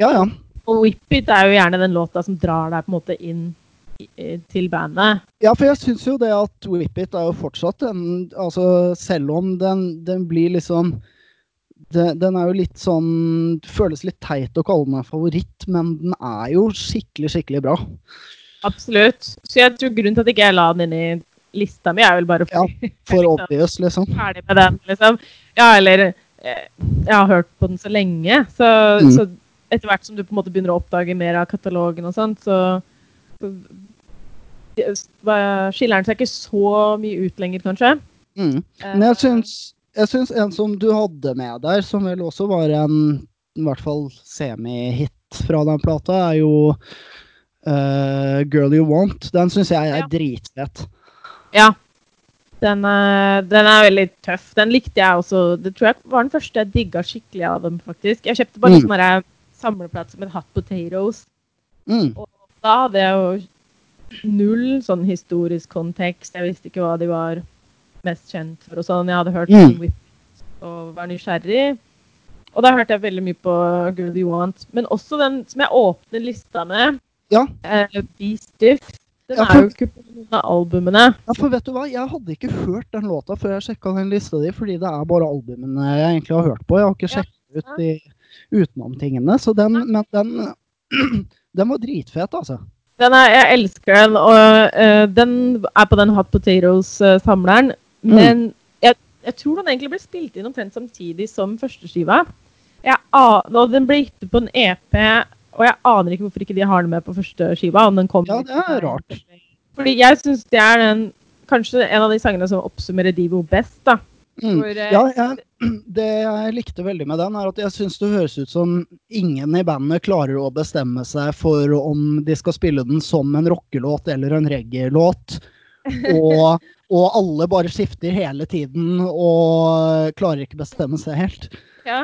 Ja, ja. Og Whip It er jo gjerne den låta som drar deg på en måte inn til bandet. Ja, for jeg syns jo det at Whip It er jo fortsatt en Altså, selv om den, den blir liksom Den er jo litt sånn Føles litt teit å kalle den en favoritt, men den er jo skikkelig, skikkelig bra. Absolutt. Så jeg tror grunnen til at ikke jeg la den inn i lista mi, er vel bare Ja, For liksom obvious, liksom. [laughs] ferdig med den, liksom. Ja, eller eh, Jeg har hørt på den så lenge, så, Mm. så etter hvert som du på en måte begynner å oppdage mer av katalogen og sånt, så, så skiller den seg ikke så mye ut lenger, kanskje. Mm. Men jeg syns, jeg syns en som du hadde med der, som vel også var en i hvert fall semi-hit fra den plata, er jo uh, 'Girl You Want'. Den syns jeg er Ja. dritfett. Ja. Den, er- den er veldig tøff. Den likte jeg også. Det tror jeg var den første jeg digga skikkelig av dem, faktisk. Jeg kjøpte bare Mm. sånn samleplate som het Hot Potatoes. Mm. Og da hadde jeg jo null sånn historisk kontekst. Jeg visste ikke hva de var mest kjent for og sånn. Jeg hadde hørt Mm. Og var nysgjerrig. Og da hørte jeg veldig mye på Girl You Want. Men også den som jeg åpner lista med, Ja. eh, Be Stiff. Den Ja, er jo ikke på noen av albumene. Ja, for vet du hva? Jeg hadde ikke hørt den låta før jeg sjekka den lista di, fordi det er bare albumene jeg egentlig har hørt på. Jeg har ikke Ja. sjekket ut de utenomtingene. Så den, men den, [clears throat] den var dritfet, altså. Den er, jeg elsker den, og uh, den er på den Hot Potatoes-samleren. Mm. Men jeg, jeg tror den egentlig ble spilt inn omtrent samtidig som førsteskiva. Jeg Og den ble gitt ut på en EP, og jeg aner ikke hvorfor ikke de har den med på første skiva. Om den kom Ja, det er rart. Fordi jeg syns det er den kanskje en av de sangene som oppsummerer Divo best. da. Mm. For, uh, Ja, jeg, [clears throat] det jeg likte veldig med den, er at jeg syns det høres ut som ingen i bandet klarer å bestemme seg for om de skal spille den som en rockelåt eller en reggae-låt. [laughs] Og, og alle bare skifter hele tiden og klarer ikke bestemme seg helt. Ja.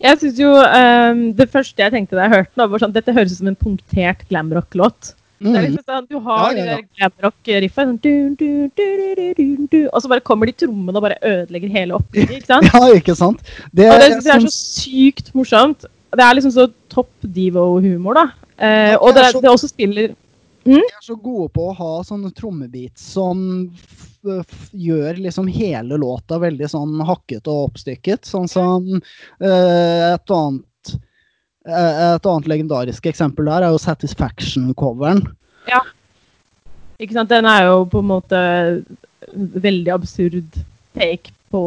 Jeg synes jo um, Det første jeg tenkte da jeg hørte den, var sånn dette høres ut som en punktert glamrock-låt. Det er Mm. liksom sånn, Du har Ja, ja, ja. de der glamrock-riffa, sånn, du, du, du, du, du, du, du, og så bare kommer de trommene og bare ødelegger hele opplegget. ikke sant? [laughs] Ja, ikke sant? Det, Og det det er så sykt morsomt. Det er liksom så topp divo-humor, da. Eh, og det er det også spiller de er så gode på å ha sånne trommebeats som gjør liksom hele låta veldig sånn hakkete og oppstykket. Sånn som uh, et annet Et annet legendarisk eksempel der er jo Satisfaction-coveren. Ja. Ikke sant? Den er jo på en måte veldig absurd take på,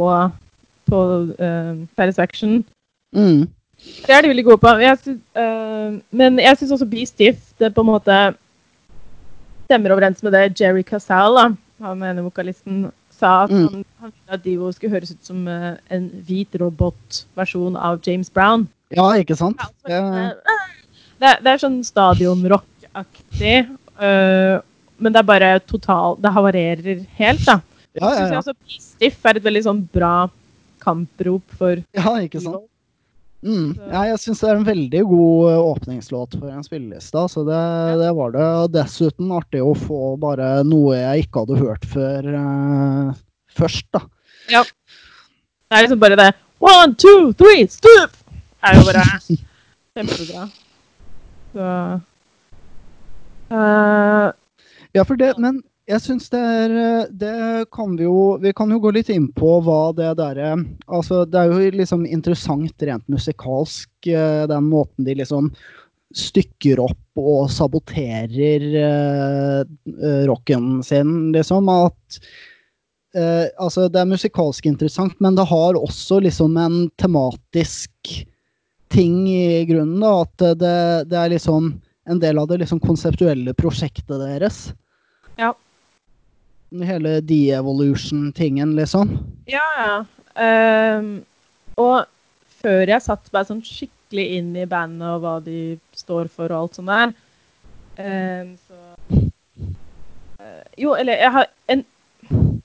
på uh, Satisfaction. Mm. Det er de veldig gode på. Jeg synes, uh, men jeg syns også Be Stiff det på en måte stemmer overens med det Jerry Casal, da, han ene vokalisten, sa at Mm. han, han ville at Divo skulle høres ut som uh, en hvit robotversjon av James Brown. Ja, ikke sant? Det, Det, det, det er sånn stadionrock-aktig, Uh, men det er bare total Det havarerer helt, da. ja, ja, Jeg ja. Be Stiff er et veldig sånn bra kamprop for ja, ikke sant? Mm. Ja, jeg syns det er en veldig god eh, åpningslåt for en spilleliste. Så det, det var det. Og dessuten artig å få bare noe jeg ikke hadde hørt før uh, først, da. Ja. Det er liksom bare det One, two, three, stup! Er jo bare [laughs] kjempebra. Så uh, Ja, for det, men jeg syns det er Det kan vi jo Vi kan jo gå litt inn på hva det derre Altså, det er jo liksom interessant rent musikalsk, eh, den måten de liksom stykker opp og saboterer eh, rocken sin, liksom. At uh, Altså, det er musikalsk interessant, men det har også liksom en tematisk ting i grunnen, da. At det, det er liksom en del av det liksom konseptuelle prosjektet deres. Ja. Hele de-evolution-tingen, liksom. Ja, ja. Ehm, og før jeg satte meg sånn skikkelig inn i bandet og hva de står for og alt sånt der, ehm, så uh, Jo, eller jeg har en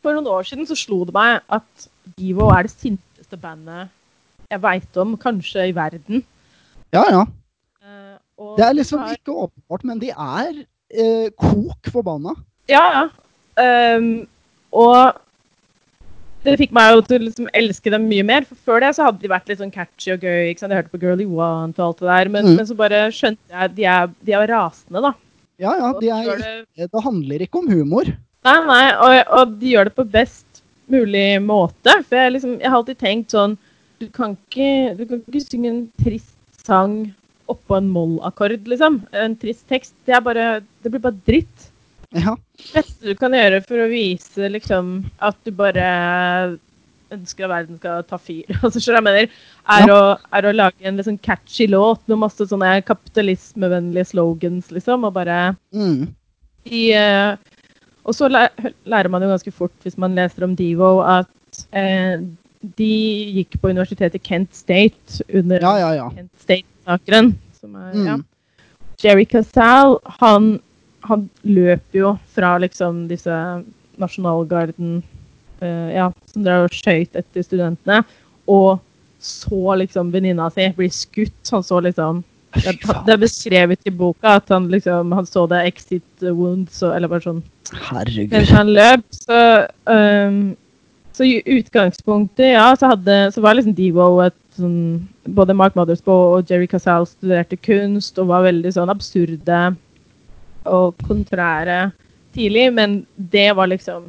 For noen år siden så slo det meg at Divo er det sinteste bandet jeg veit om, kanskje i verden. Ja, ja. Eh, og Det er liksom ikke åpenbart, men de er eh, kok forbanna. Ja, ja. Um, og det fikk meg jo til å liksom elske dem mye mer. For før det så hadde de vært litt sånn catchy og gøy. ikke sant? Jeg hørte på Girl You Want og alt det der. Men, Mm. men så bare skjønte jeg at de er, de er rasende, da. Ja, ja, de er, det, det handler ikke om humor. nei, nei, og, og de gjør det på best mulig måte. For jeg, liksom, jeg har alltid tenkt sånn Du kan ikke, du kan ikke synge en trist sang oppå en mollakkord, liksom. En trist tekst. Det bare Det blir bare dritt. Ja. Det beste du kan gjøre for å vise liksom at du bare ønsker at verden skal ta fyr, [laughs] altså, jeg mener, er, å, er å lage en liksom catchy låt med masse sånne kapitalismevennlige slogans, liksom, og bare Mm. i, uh, Og så lærer man jo ganske fort, hvis man leser om Devo, at eh, de gikk på universitetet Kent State under Ja, ja, ja. Kent State-sakeren. Som er, ja. Mm. Jerry Casal, han, han løper jo fra liksom disse nasjonalgarden uh, ja, som drev og skøyt etter studentene, og så liksom venninna si bli skutt. Han så liksom det, det er beskrevet i boka at han liksom han så det exit wounds, eller bare sånn Herregud. mens han løp. Så, um, så i utgangspunktet, ja, så, hadde, så var liksom Devo et sånn Både Mark Mothersbaugh og Jerry Casal studerte kunst og var veldig sånn absurde og kontrære tidlig, men det var liksom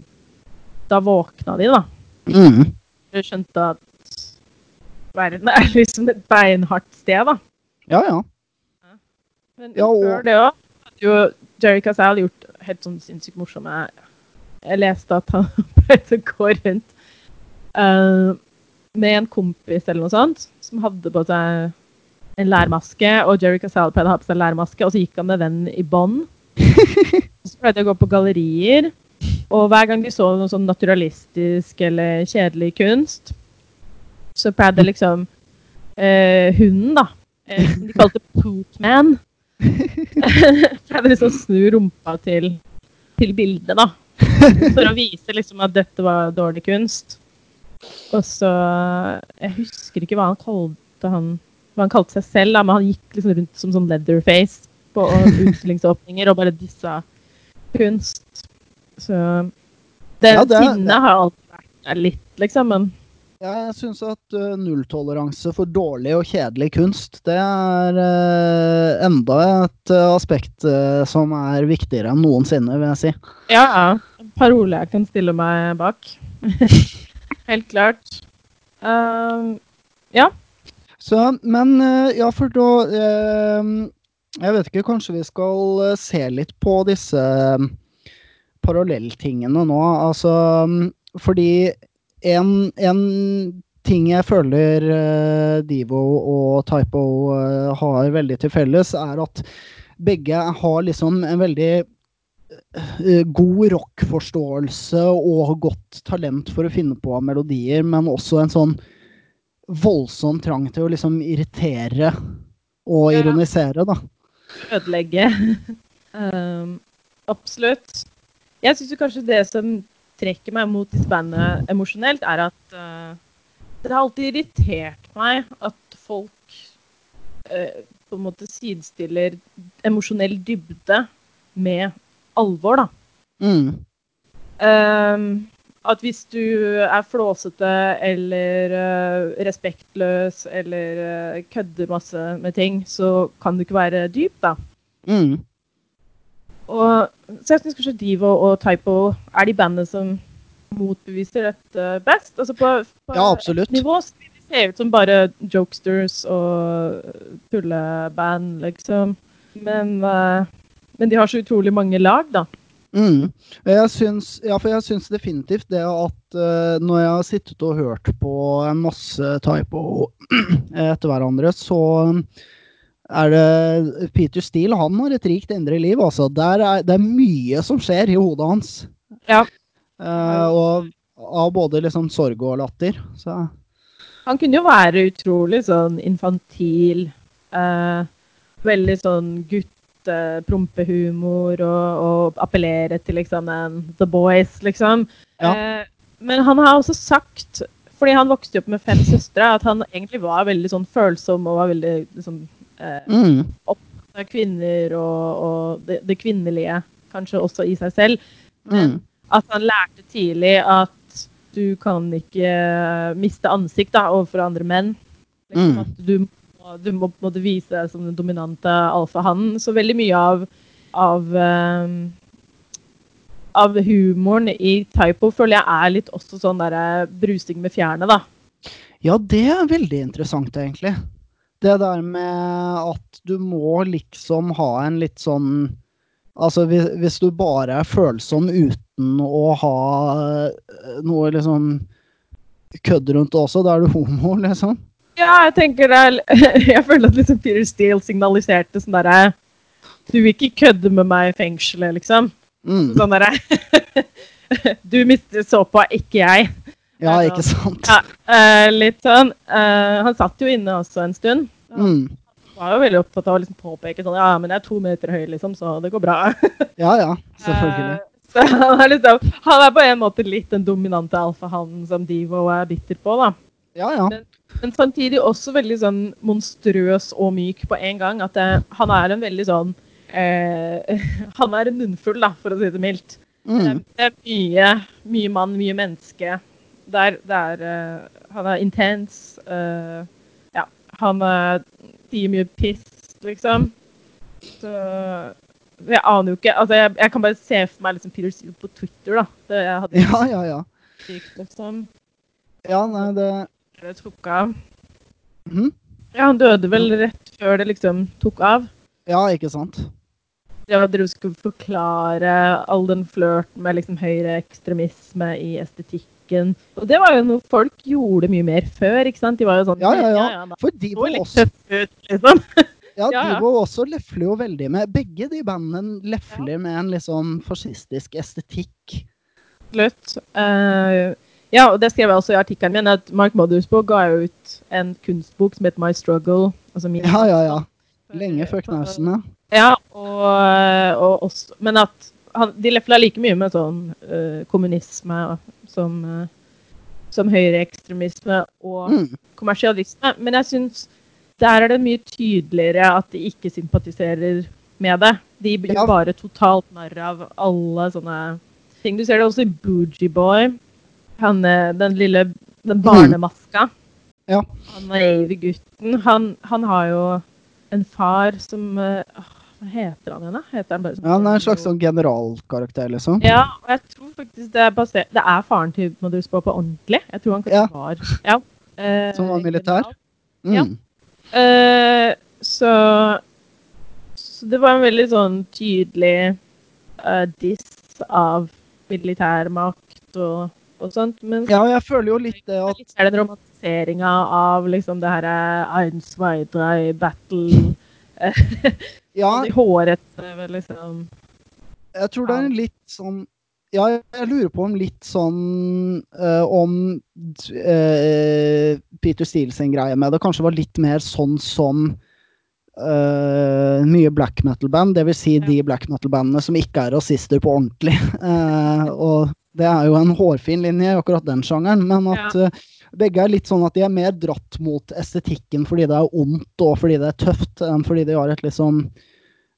Da våkna de, da. Mm. De skjønte at verden er liksom et beinhardt sted, da. Ja, ja. Men Ja, og- før det òg hadde jo Jerry Casal gjort helt sånn sinnssykt morsomme Jeg leste at han pleide å gå rundt eh, med en kompis eller noe sånt, som hadde på seg en lærmaske, og Jerry Casal hadde på seg lærmaske, og så gikk han med vennen i bånd. [laughs] så pleide de å gå på gallerier, og hver gang de så noe sånn naturalistisk eller kjedelig kunst, så pleide liksom eh, hunden, da, eh, som de kalte Pootman, [laughs] pleide liksom å snu rumpa til, til bildet, da. For å vise liksom at dette var dårlig kunst. Og så Jeg husker ikke hva han kalte han hva han kalte seg selv, da, men han gikk liksom rundt som sånn leatherface på utstillingsåpninger og bare dissa kunst. Så det Ja, det sinnet har alltid vært der litt, liksom, men Jeg syns at uh, nulltoleranse for dårlig og kjedelig kunst, det er uh, enda et uh, aspekt som er viktigere enn noensinne, vil jeg si. ja, ja. Parole jeg kan stille meg bak. [laughs] Helt klart. Uh, ja. Så, men uh, ja, for da uh, Jeg vet ikke, kanskje vi skal uh, se litt på disse um, parallelltingene nå. Altså fordi en, en ting jeg føler uh, Divo og Typo har veldig til felles, er at begge har liksom en veldig god rockforståelse og godt talent for å finne på melodier, men også en sånn voldsom trang til å liksom irritere og Ja. ironisere, da. ødelegge. [laughs] um, absolutt. Jeg syns kanskje det som trekker meg mot disse bandene emosjonelt, er at uh, det har alltid irritert meg at folk uh, på en måte sidestiller emosjonell dybde med alvor, da. Mm. Um, at hvis du er flåsete eller uh, respektløs eller uh, kødder masse med ting, så kan du ikke være dyp, da. Mm. Og, så jeg syns kanskje Divo og Typo er de bandene som motbeviser dette best. Altså på, på Ja, absolutt. et nivå så de se ut som bare jokesters og tulleband, liksom. Men, uh, men de har så utrolig mange lag, da. Mm. Jeg syns, ja, for jeg syns definitivt det at uh, når jeg har sittet og hørt på en masse typo [clears throat] etter hverandre, så er det Peter Steele han har et rikt indre liv. altså. Er, det er mye som skjer i hodet hans. Ja. Uh, og av både liksom sorg og latter. Så Han kunne jo være utrolig sånn infantil. Uh, veldig sånn gutte-prompehumor og, og appellere til liksom en The Boys, liksom. Ja. Eh, men han har også sagt, fordi han vokste opp med fem søstre, at han egentlig var veldig sånn følsom og var veldig liksom, eh, mm. av kvinner og, og det, det kvinnelige, kanskje også i seg selv. Mm. At han lærte tidlig at du kan ikke miste ansikt da, overfor andre menn. Liksom Mm. At du, må- du må på en måte vise deg som den dominante alfahannen. Så veldig mye av, av, eh, av humoren i Typo føler jeg er litt også sånn der brusing med fjærene, da. Ja, det er veldig interessant, egentlig. Det der med at du må liksom ha en litt sånn Altså hvis, hvis du bare er følsom uten å ha eh, noe liksom kødd rundt det også, da er du homo, liksom. Ja, jeg tenker det [laughs] Jeg føler at liksom Peter Steele signaliserte sånn derre Du vil ikke kødde med meg i fengselet, liksom. Mm. Sånn derre [laughs] Du mister såpa, ikke jeg. Ja, ikke sant? Ja, eh, litt sånn. Eh, han satt jo inne også en stund. Mm. Han var jo veldig opptatt av å liksom påpeke sånn Ja, men jeg er to meter høy, liksom, så det går bra. [laughs] Ja ja, selvfølgelig. Eh, så han er liksom Han er på en måte litt den dominante alfahannen som Divo er bitter på, da. Ja ja. Men samtidig også veldig sånn monstrøs og myk på en gang. At det, han er en veldig sånn eh, [laughs] Han er en munnfull, da, for å si det mildt. Mm. det er mye, mye mann, mye menneske. Det er, det er eh, Han er intens. eh, ja, han uh, sier mye piss, liksom. Så Jeg aner jo ikke Altså, jeg, jeg kan bare se for meg liksom Peter Steele på Twitter, da. Det jeg hadde Ja ja ja. sykt, liksom. Ja, nei, det Det tok av. Mhm. Ja, han døde vel rett før det liksom tok av. Ja, ikke sant? Ja, dere skulle forklare all den flørten med liksom høyreekstremisme i estetikken. Og det var jo noe folk gjorde mye mer før, ikke sant? De var jo sånn Ja ja ja. da For de var også ut, liksom. [laughs] Ja, Ja, de ja. var også lefler jo veldig med Begge de bandene lefler med en liksom fascistisk estetikk. Slutt. Eh, ja, og det skrev jeg også i artikkelen min, at Mark Mothersbaugh ga ut en kunstbok som het My Struggle. Altså min Ja ja ja. Lenge før knausene. Ja, og, og også, men at han, de lefla like mye med sånn uh, kommunisme som, uh, som høyreekstremisme og Mm. kommersialisme. Men jeg syns der er det mye tydeligere at de ikke sympatiserer med det. De blir Ja. bare totalt narr av alle sånne ting. Du ser det også i Boogie Boy. Han, eh, den lille den barnemaska. Ja. Han naive gutten. Han, han har jo en far som eh, Hva heter han igjen, da? Heter han bare Ja, han er en slags sånn generalkarakter, liksom. Ja, og jeg tror faktisk det er basert Det er faren til Mothersbaugh på ordentlig. Jeg tror han kanskje Ja. var ja, eh, Som var militær? Mm. ja. Mm. Eh, så, så det var en veldig sånn tydelig uh, diss av militærmakt og, og sånt. Men Ja, jeg føler jo litt det at er den romantiseringa av liksom det her eh, Ein Zweidrei battle [laughs] Ja, De hårete, liksom. jeg tror det er en litt sånn Ja, jeg lurer på om litt sånn eh, Om eh, Peter Steele sin greie med det kanskje var litt mer sånn som eh, mye black metal-band, dvs. Si de black metal-bandene som ikke er rasister på ordentlig. [laughs] Eh, og det er jo en hårfin linje i akkurat den sjangeren, men at Ja. eh, begge er litt sånn at de er mer dratt mot estetikken fordi det er ondt og fordi det er tøft, enn fordi de har et liksom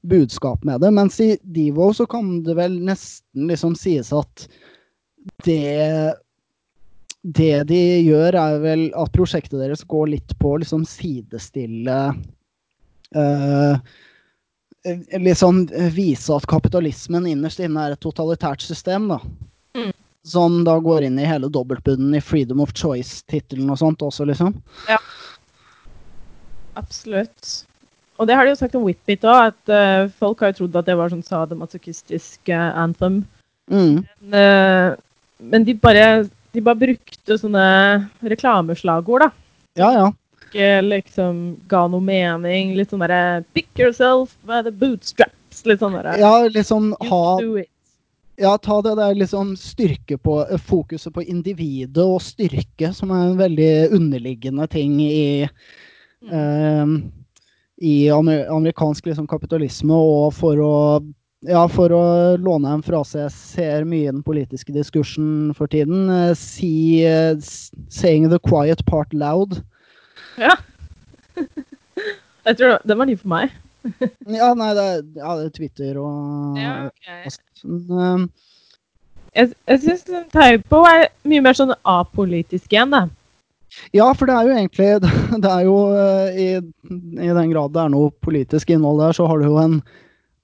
budskap med det. Mens i Divo så kan det vel nesten liksom sies at det det de gjør, er vel at prosjektet deres går litt på å liksom sidestille uh, Liksom vise at kapitalismen innerst inne er et totalitært system, da. Som da går inn i hele dobbeltbunnen i Freedom of Choice-tittelen og sånt også, liksom. Ja. Absolutt. Og det har de jo sagt om Whitbit òg, at uh, folk har jo trodd at det var sånn sadomasochistisk uh, anthem. Mm. Men, uh, men de, bare, de bare brukte sånne reklameslagord, da. Ja, ja. Ikke liksom ga noe mening. Litt sånn derre Pick yourself by the bootstraps. Litt sånn derre Ja, liksom ha do it. Ja, ta det der liksom styrke på eh, Fokuset på individet og styrke, som er en veldig underliggende ting i eh, I amerikansk liksom kapitalisme, og for å ja, for å låne en frase jeg ser mye i den politiske diskursen for tiden, eh, si eh, 'saying the quiet part loud'. Ja. [laughs] Jeg tror Den var ny for meg. Ja, nei, det er, ja, det er Twitter og Ja, ok. Men, Jeg, jeg syns Typo er mye mer sånn apolitisk igjen, da. Ja, for det er jo egentlig [laughs] Det er jo eh, i, i den grad det er noe politisk innhold der, så har du jo en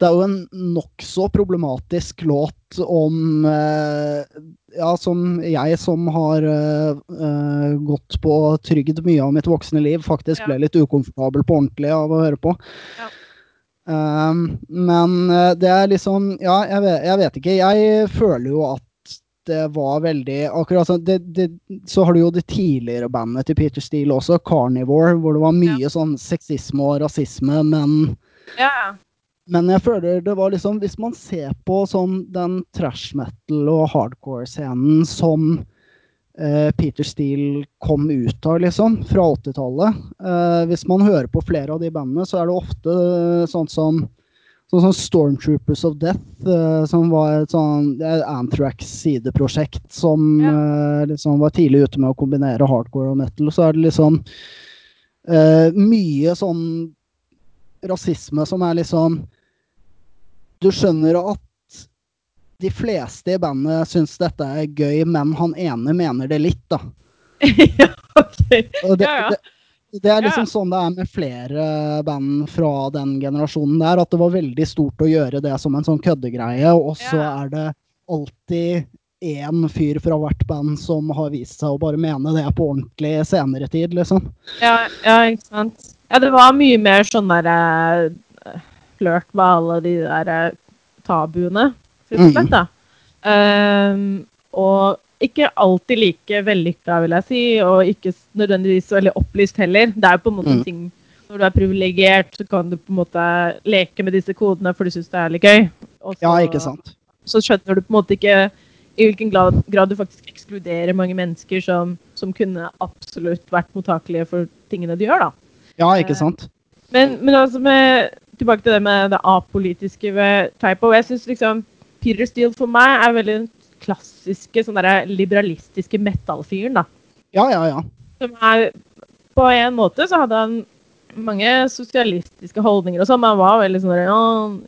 Det er jo en nokså problematisk låt om eh, Ja, som jeg som har uh, gått på trygd mye av mitt voksne liv, faktisk Ja. ble litt ukomfortabel på ordentlig av å høre på. Ja. Um, men eh, det er liksom Ja, jeg vet, jeg vet ikke. Jeg føler jo at det var veldig Akkurat sånn Så har du jo det tidligere bandet til Peter Steele også, Carnivore, hvor det var mye sånn sexisme og rasisme, men Ja. men jeg føler det var liksom Hvis man ser på sånn den trash metal og hardcore-scenen som Peter Steele kom ut av, liksom, fra 80-tallet eh, Hvis man hører på flere av de bandene, så er det ofte eh, sånn som Sånn som Stormtroopers of Death, eh, som var et sånn Anthrax-sideprosjekt som eh, liksom var tidlig ute med å kombinere hardcore og metal. Så er det liksom eh, mye sånn rasisme som er liksom Du skjønner at de fleste i bandet syns dette er gøy, men han ene mener det litt, da. [laughs] ja, ok. Det, Ja, ja. det, det er liksom Ja. sånn det er med flere band fra den generasjonen der, at det var veldig stort å gjøre det som en sånn køddegreie, og så er det alltid én fyr fra hvert band som har vist seg å bare mene det på ordentlig senere tid, liksom. Ja, ja, ikke sant. Ja, det var mye mer sånn derre eh, flørt med alle de der eh, tabuene, rett og slett, da. Um, og ikke alltid like vellykka, vil jeg si, og ikke nødvendigvis så veldig opplyst heller. Det er jo på en måte Mm. ting Når du er privilegert, så kan du på en måte leke med disse kodene for du syns det er litt gøy. Og Ja, ikke sant. så skjønner du på en måte ikke i hvilken grad, du faktisk ekskluderer mange mennesker som, som kunne absolutt vært mottakelige for tingene de gjør, da. Ja, ikke Eh, sant. Men, men altså med, tilbake til det med det apolitiske ved Typo. Jeg syns liksom Peter for meg er veldig den klassiske sånn der, liberalistiske metal-fyren, da. Ja, ja, ja. Som er På en måte så hadde han mange sosialistiske holdninger og sånn, men han var veldig sånn Ja,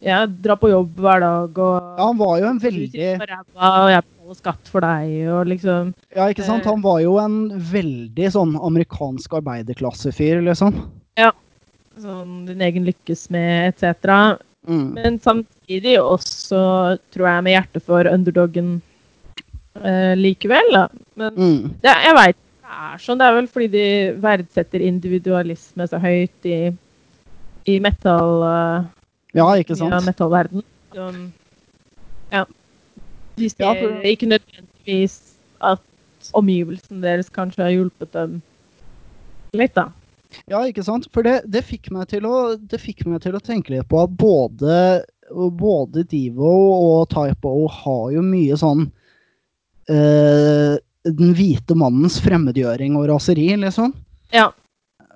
jeg drar på jobb hver dag, og Ja, han var jo en veldig og jeg betaler skatt for deg, og liksom Ja, ikke sant? Eh. Han var jo en veldig sånn amerikansk arbeiderklassefyr, liksom. sånn din egen lykkesmed, etc. Mm. Men samtidig også, tror jeg, med hjerte for underdogen eh, likevel, da. Men Mm. det, jeg veit det er sånn. Det er vel fordi de verdsetter individualisme så høyt i, i metal... eh, Ja, ikke Ja, sant? metallverden. Så, ja. De ser Ja, for- ikke nødvendigvis at omgivelsene deres kanskje har hjulpet dem litt, da. Ja, ikke sant? For det, det, fikk å, det fikk meg til å tenke litt på at både, både Divo og Typo har jo mye sånn eh, Den hvite mannens fremmedgjøring og raseri, liksom. Ja.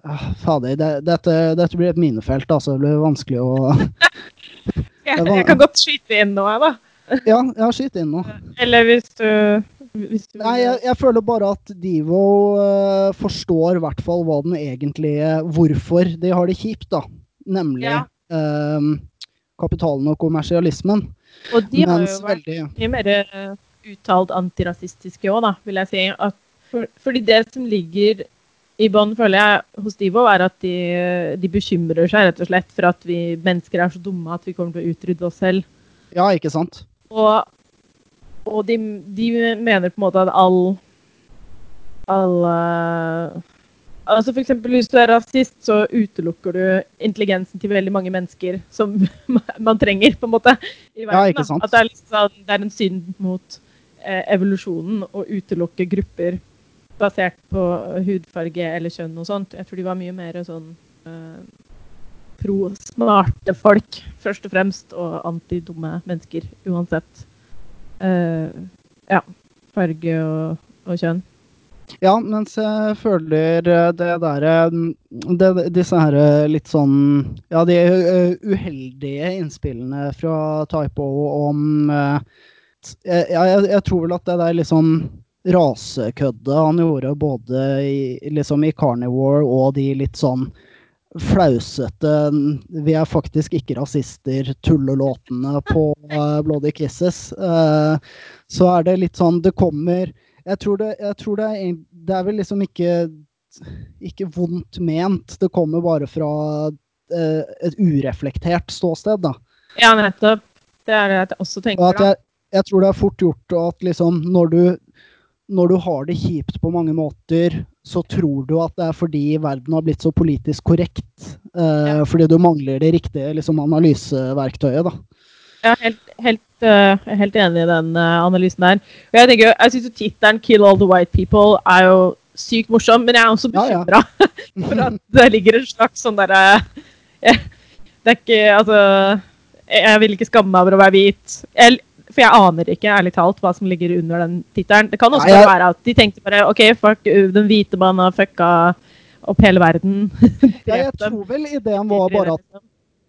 Ah, Fader, det, dette, dette blir et minefelt, altså. Det blir vanskelig å [laughs] Jeg, jeg kan godt skyte inn nå, jeg, da. Ja, ja skyt inn nå. Eller hvis du, du Nei, jeg, jeg føler bare at Divo uh, forstår i hvert fall hva den egentlige Hvorfor de har det kjipt, da. Nemlig Ja. eh, kapitalen og kommersialismen. Og de har Mens jo vært veldig mye mer eh, uttalt antirasistiske òg, da, vil jeg si. At for, fordi det som ligger i bånn, føler jeg, hos Divo, er at de, de bekymrer seg rett og slett for at vi mennesker er så dumme at vi kommer til å utrydde oss selv. Ja, ikke sant? Og, og de, de mener på en måte at all all uh, Altså for eksempel Hvis du er rasist, så utelukker du intelligensen til veldig mange mennesker som [laughs] man trenger, på en måte. i Ja, verden, sant. At det er, liksom, det er en synd mot eh, evolusjonen å utelukke grupper basert på hudfarge eller kjønn og sånt. Jeg tror de var mye mer sånn eh, pro smarte folk, først og fremst, og antidumme mennesker uansett. Eh, ja, farge og, og kjønn. Ja, mens jeg føler eh, det derre Disse her eh, litt sånn Ja, de eh, uheldige innspillene fra Typo om ja, jeg, jeg tror vel at det der liksom rasekøddet han gjorde både i, liksom i Carnivore og de litt sånn flausete Vi er faktisk ikke rasister, tullelåtene på uh, Bloody Kisses. Uh, så er det litt sånn Det kommer Jeg tror det, jeg tror det, er, det er vel liksom ikke ikke vondt ment. Det kommer bare fra uh, et ureflektert ståsted, da. Ja, nettopp. Det er det jeg også tenker. Og jeg, jeg tror det er fort gjort at liksom når du når du har det kjipt på mange måter, så tror du at det er fordi verden har blitt så politisk korrekt. Uh. Fordi du mangler det riktige liksom, analyseverktøyet, da. Jeg er helt, helt, uh, helt enig i den uh, analysen der. Og jeg tenker, jeg syns tittelen 'Kill all the white people' er jo sykt morsom, men jeg er også bekymra ja, ja. [laughs] for at det ligger en slags sånn derre [laughs] Det er ikke Altså Jeg vil ikke skamme meg over å være hvit. Jeg, for jeg aner ikke, ærlig talt, hva som ligger under den tittelen. Det kan også ja, jeg... være at de tenkte bare OK, fuck, den hvite mannen har fucka opp hele verden. [laughs] ja, jeg tror vel ideen var bare at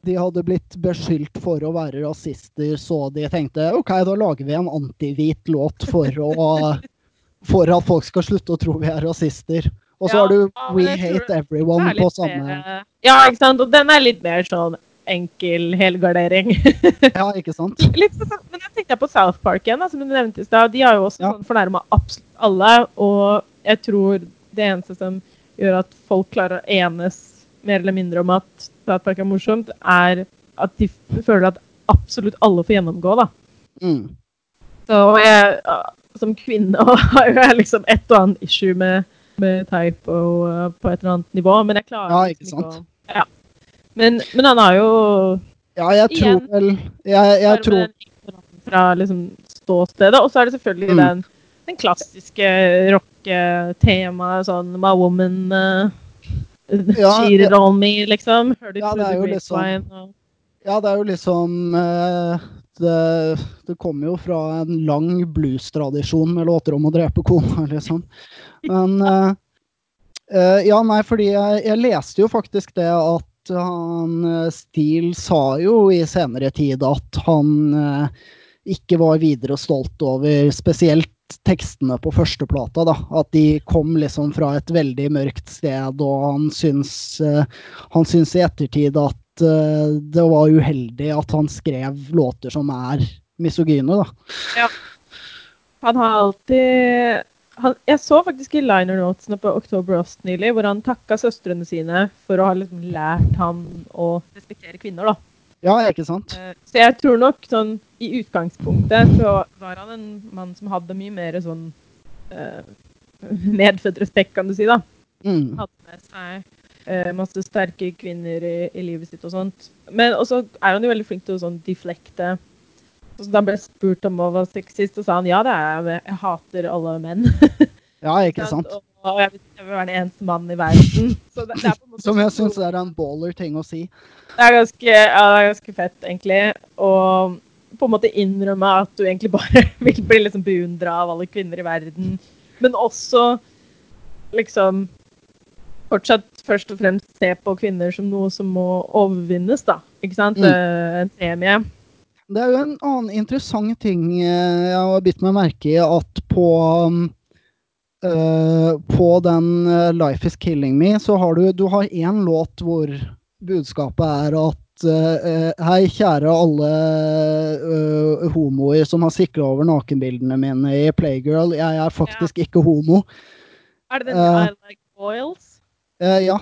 de hadde blitt beskyldt for å være rasister, så de tenkte OK, da lager vi en antihvit låt for, å, [laughs] for at folk skal slutte å tro vi er rasister. Og så ja, har du We Hate Everyone på samme Ja, ikke sant. Og den er litt mer sånn enkel helgardering. [laughs] ja, ikke sant? Sånn, men jeg tenkte på South Park igjen, som du nevnte i stad. De har jo også ja. sånn fornærma absolutt alle. Og jeg tror det eneste som gjør at folk klarer å enes mer eller mindre om at South Park er morsomt, er at de føler at absolutt alle får gjennomgå, da. Mm. Så jeg, som kvinne [laughs] har jeg liksom et og annet issue med, med type og, på et eller annet nivå, men jeg klarer ja, ikke liksom sant? Å, ja. Men, men, han har jo Ja, jeg tror igjen, vel Jeg, jeg tror Fra liksom ståstedet. Og så er det selvfølgelig mm. den, den klassiske rocketemaet, sånn My woman uh, ja, cheated on me, liksom. Heard it ja, det er jo liksom, og... Ja, det er jo liksom uh, det, det kommer jo fra en lang blues-tradisjon med låter om å drepe kona, [laughs] liksom. Men uh, uh, Ja, nei, fordi jeg, jeg, leste jo faktisk det at han eh, Steele sa jo i senere tid at han eh, ikke var videre stolt over spesielt tekstene på førsteplata. da, At de kom liksom fra et veldig mørkt sted, og han syns, uh, han syns i ettertid at det var uheldig at han skrev låter som er misogyne, da. Ja. Han har alltid han, jeg så faktisk i liner notesene på October Ost nylig, hvor han takka søstrene sine for å ha liksom lært han å respektere kvinner. da. Ja, ikke sant? Uh, så jeg tror nok sånn i utgangspunktet så var han en mann som hadde mye mer sånn uh, medfødt respekt, kan du si, da. Mm. Hadde med seg uh, masse sterke kvinner i, i, livet sitt og sånt. Men også er han jo veldig flink til å sånn deflekte så da ble spurt om å være sexist, og sa han ja, det er jeg. Jeg hater alle menn. [laughs] ja, ikke [laughs] sant? Og, og jeg, vil, være den eneste mannen i verden. Det, det Som jeg syns er en baller ting å si. Det er ganske, ja, det er ganske fett, egentlig. Og på en måte innrømme at du egentlig bare [laughs] vil bli liksom beundra av alle kvinner i verden. Men også liksom fortsatt først og fremst se på kvinner som noe som må overvinnes, da. Ikke sant? Mm. Eh, en premie. Det er jo en annen interessant ting eh, jeg har bitt meg merke i, at på uh, på den uh, 'Life Is Killing Me' så har du, du har én låt hvor budskapet er at uh, Hei, kjære alle homoer som har sikra over nakenbildene mine i Playgirl. Jeg er faktisk ja. ikke homo. Er det den I Like Boils? ja.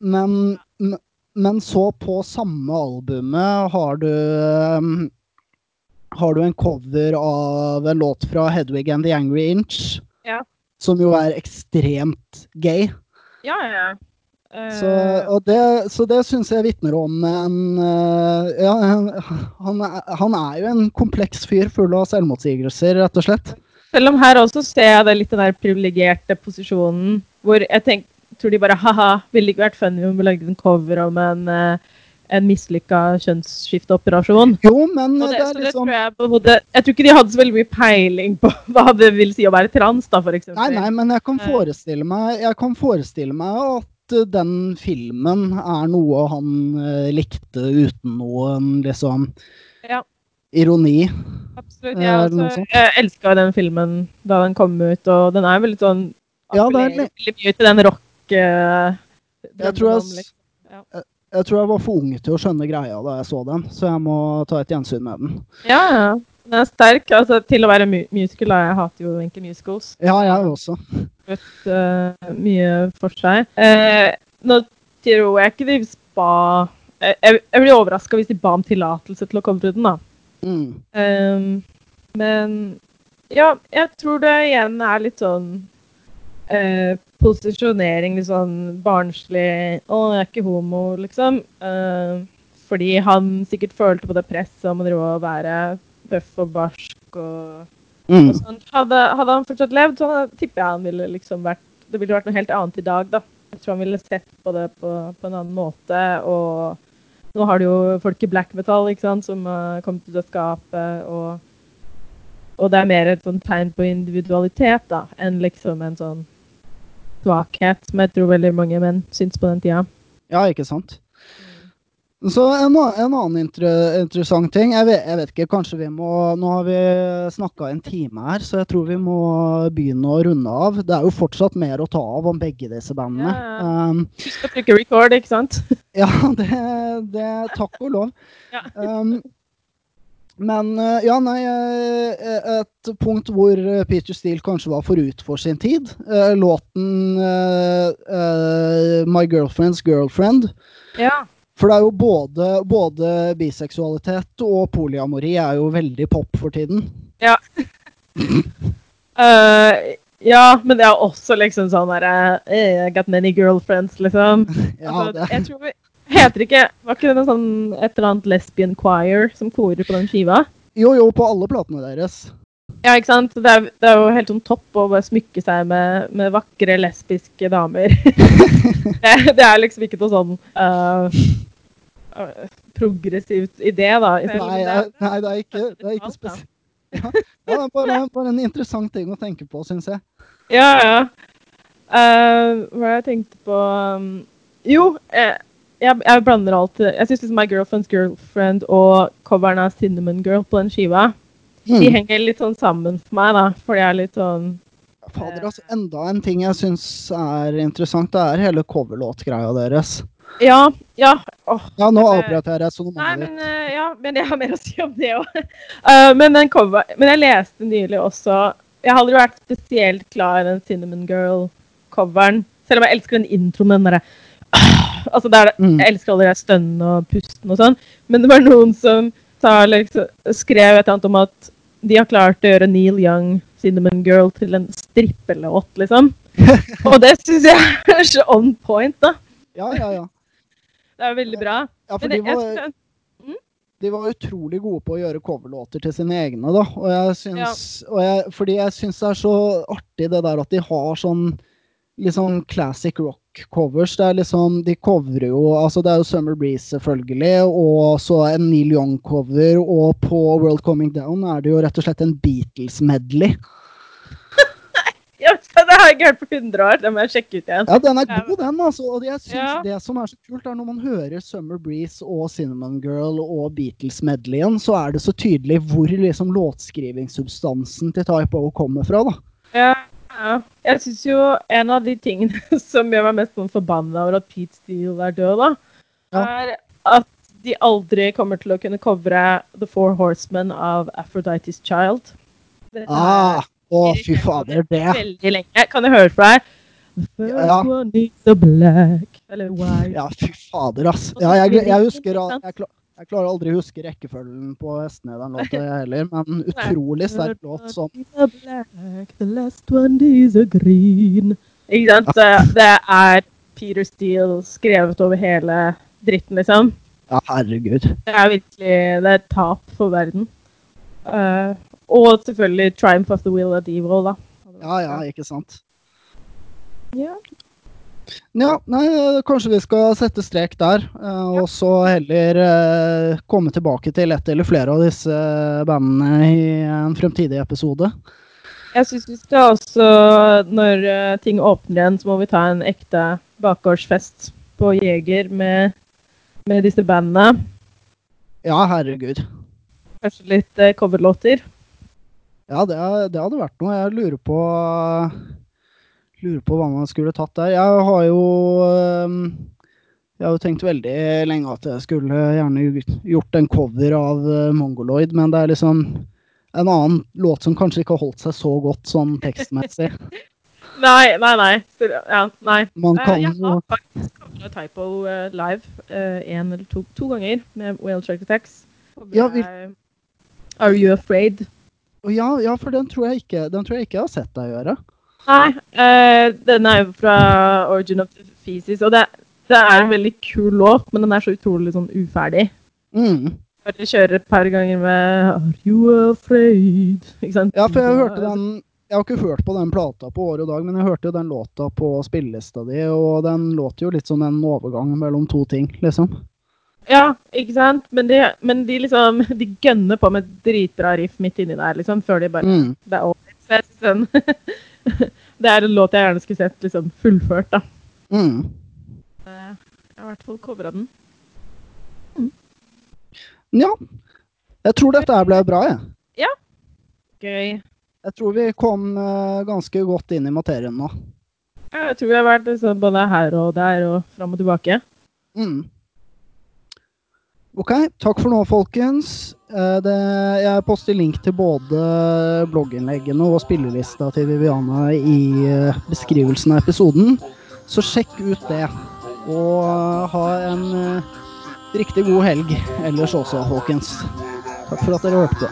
Men, men så på samme albumet har du um, har du en cover av en låt fra Hedwig and the Angry Inch. Ja. Som jo er ekstremt gay. Ja, ja. Uh... Så, det, så det syns jeg vitner om en uh, Ja, han, han, er jo en kompleks fyr full av selvmotsigelser, rett og slett. Selv om her også ser jeg det litt den der privilegerte posisjonen hvor jeg tenker tror de bare ha-ha, ville ikke vært funny om vi lagde en cover om en, uh, en mislykka kjønnsskifteoperasjon. Jo, men det, det, er liksom... Tror jeg, måte, jeg, tror ikke de hadde så veldig mye peiling på [laughs] hva det vil si å være trans, da, eksempel. Nei, nei, men jeg kan eh. forestille meg, jeg kan forestille meg at eh, den filmen er noe han likte uten noen liksom ja. ironi. Absolutt. Ja, altså, jeg elska den filmen da den kom ut, og den er veldig sånn ja, det er veldig mye til den rock Jeg tror jeg, drømmedom, s- liksom. Ja. jeg, jeg tror jeg var for ung til å skjønne greia da jeg så den, så jeg må ta et gjensyn med den. Ja, ja. Den er sterk. Altså, til å være mu musical. Jeg hater jo egentlig musicals. Ja, jeg også. Vet uh, mye for seg. Uh, nå tror jeg ikke de ba Jeg, jeg jeg blir overraska hvis de ba om tillatelse til å komme til den, da. Mm. Um, men ja, jeg tror det igjen er litt sånn eh, posisjonering, litt sånn barnslig 'Å, jeg er ikke homo', liksom. Uh, fordi han sikkert følte på det presset om å drive og være bøff og barsk og, Mm. og sånt. Hadde, hadde han fortsatt levd, så tipper jeg han ville liksom vært Det ville vært noe helt annet i dag, da. Jeg tror han ville sett på det på, på en annen måte. og nå har du jo folk i black metal ikke sant, som har kommet ut av skapet. Og, og det er mer et sånn tegn på individualitet da, enn liksom en sånn svakhet, som jeg tror veldig mange menn syns på den tida. Ja, ikke sant? Så en, en annen inter interessant ting jeg vet, jeg vet ikke, kanskje vi må Nå har vi snakka en time her, så jeg tror vi må begynne å runde av. Det er jo fortsatt mer å ta av om begge disse bandene. Ja, ja. Um, Husk å trykke record, ikke sant? [laughs] Ja, det, det Takk og lov. Ja. Um, men uh, ja, nei uh, Et punkt hvor uh, Peter Steele kanskje var forut for sin tid. Uh, låten uh, uh, 'My Girlfriend's Girlfriend'. Ja. For det er jo både, både biseksualitet og polyamori er jo veldig pop for tiden. [laughs] Eh, ja, men det er også liksom sånn derre eh, I got many girlfriends, liksom. [laughs] Ja, altså, Jeg tror vi Heter ikke Var ikke det noe sånn et eller annet lesbian choir som korer på den skiva? jo, jo, på alle platene deres. Ja, ikke sant? Det er, det er jo helt sånn topp å bare smykke seg med, med vakre lesbiske damer. [laughs] det, det er liksom ikke noe sånn uh, uh, progressivt idé, da. i selv om Nei, det jeg- nei, det er ikke, det er ikke spesielt. Ja, det er bare, bare en interessant ting å tenke på, syns jeg. Ja, ja. Uh, hva jeg tenkte på um, Jo, eh, jeg, jeg blander alt. Jeg syns liksom My Girlfriend's Girlfriend og coveren av Cinnamon Girl på den skiva de Mm. henger litt sånn sammen for meg, da. For de er litt sånn Fader, altså, enda en ting jeg syns er interessant, det er hele coverlåtgreia deres. Ja, ja. Åh, Ja, nå Eh, avbrøt jeg resonnementet men ditt. eh, ja, men jeg har mer å si om det òg. [laughs] men, den cover, men jeg leste nylig også Jeg har aldri vært spesielt glad i den Cinnamon Girl-coveren. Selv om jeg elsker den introen den derre Altså, det er, Mm. Jeg elsker alle de stønnene og pusten og sånn. Men det var noen som liksom, skrev et eller annet om at de har klart å gjøre Neil Young, Cinnamon Girl, til en strippelåt, liksom. [laughs] Og det syns jeg er så on point, da. Ja, ja, ja. Det er veldig bra. ja for de var, de var utrolig gode på å gjøre coverlåter til sine egne, da. Og jeg syns, og jeg, fordi jeg syns det er så artig det der at de har sånn litt sånn classic rock-covers. Det er liksom, De coverer jo altså Det er jo Summer Breeze, selvfølgelig, og så en Neil Young-cover. Og på World Coming Down er det jo rett og slett en Beatles-medley. [laughs] Det har jeg ikke hørt på 100 år. Det må jeg sjekke ut igjen. Ja, den er god, den. altså. Og jeg synes Ja. Det som er så kult, er når man hører Summer Breeze og Cinnamon Girl og Beatles-medleyen, så er det så tydelig hvor liksom låtskrivingssubstansen til Type O kommer fra. da. Ja, ja. Jeg syns jo en av de tingene [laughs] som gjør meg mest sånn forbanna over at Pete Steele er død, da, Ja. er at de aldri kommer til å kunne covre The Four Horsemen av Aphrodite's Child. Er Ah, å, fy fader, det veldig lenge. Kan jeg høre fra deg? Ja. black Eller white. Ja, fy fader, ass. Ja, jeg, jeg husker at jeg, jeg klarer aldri å huske rekkefølgen på Hestenedderen-låta, heller, men [laughs] utrolig sterk låt som. Ikke sant? Det, det er Peter Steele skrevet over hele dritten, liksom. Ja, herregud. Det er virkelig det er tap for verden. Uh, og selvfølgelig Triumph of the Will of Evil, da. Ja, ja, ikke sant. Ja. Ja, nei, eh, kanskje vi skal sette strek der, eh, og så heller eh, komme tilbake til ett eller flere av disse bandene i en fremtidig episode. Jeg syns vi skal også, når eh, ting åpner igjen, så må vi ta en ekte bakgårdsfest på Jeger med, med disse bandene. Ja, herregud. Kanskje litt eh, coverlåter. Ja, det, det hadde vært noe. Jeg lurer på Lurer på hva man skulle tatt der. Jeg har jo ehm, Jeg har jo tenkt veldig lenge at jeg skulle gjerne gjort en cover av eh, Mongoloid, men det er liksom en annen låt som kanskje ikke har holdt seg så godt sånn tekstmessig. [laughs] Nei, nei, nei. Ja, nei. Man kan jo jeg har faktisk covra Typo eh, live én eller to, to ganger med Whale Track Attacks. Ja, vi- Eh, Are You Afraid? ja, ja, for den tror, jeg ikke, den tror jeg ikke jeg har sett deg gjøre. Nei, Uh, den er jo fra Origin of the Feces, og det, det er en veldig kul låt, men den er så utrolig sånn uferdig. Mm. Bare kjører et par ganger med Are you afraid? Ikke sant? Ja, for jeg hørte den Jeg har ikke hørt på den plata på år og dag, men jeg hørte jo den låta på spillelista di, og den låter jo litt som en overgang mellom to ting, liksom. Ja, ikke sant? Men de, men de liksom [laughs] De gønner på med dritbra riff midt inni der, liksom, før de bare Mm. Det er over. Så jeg synes den Det er en låt jeg gjerne skulle sett liksom fullført, da. Mm. Eh, Jeg har i hvert fall covra den. Ja. Jeg tror dette her ble bra, jeg. Ja. Gøy. Jeg tror vi kom uh, ganske godt inn i materien nå. Ja, Jeg tror vi har vært liksom både her og der og fram og tilbake. Mm. Ok, takk for nå, folkens. Eh, det, jeg poster link til både blogginnleggene og spillelista til Viviana i eh, beskrivelsen av episoden. Så sjekk ut det. Og eh, ha en riktig god helg ellers også, folkens. Takk for at dere hørte på.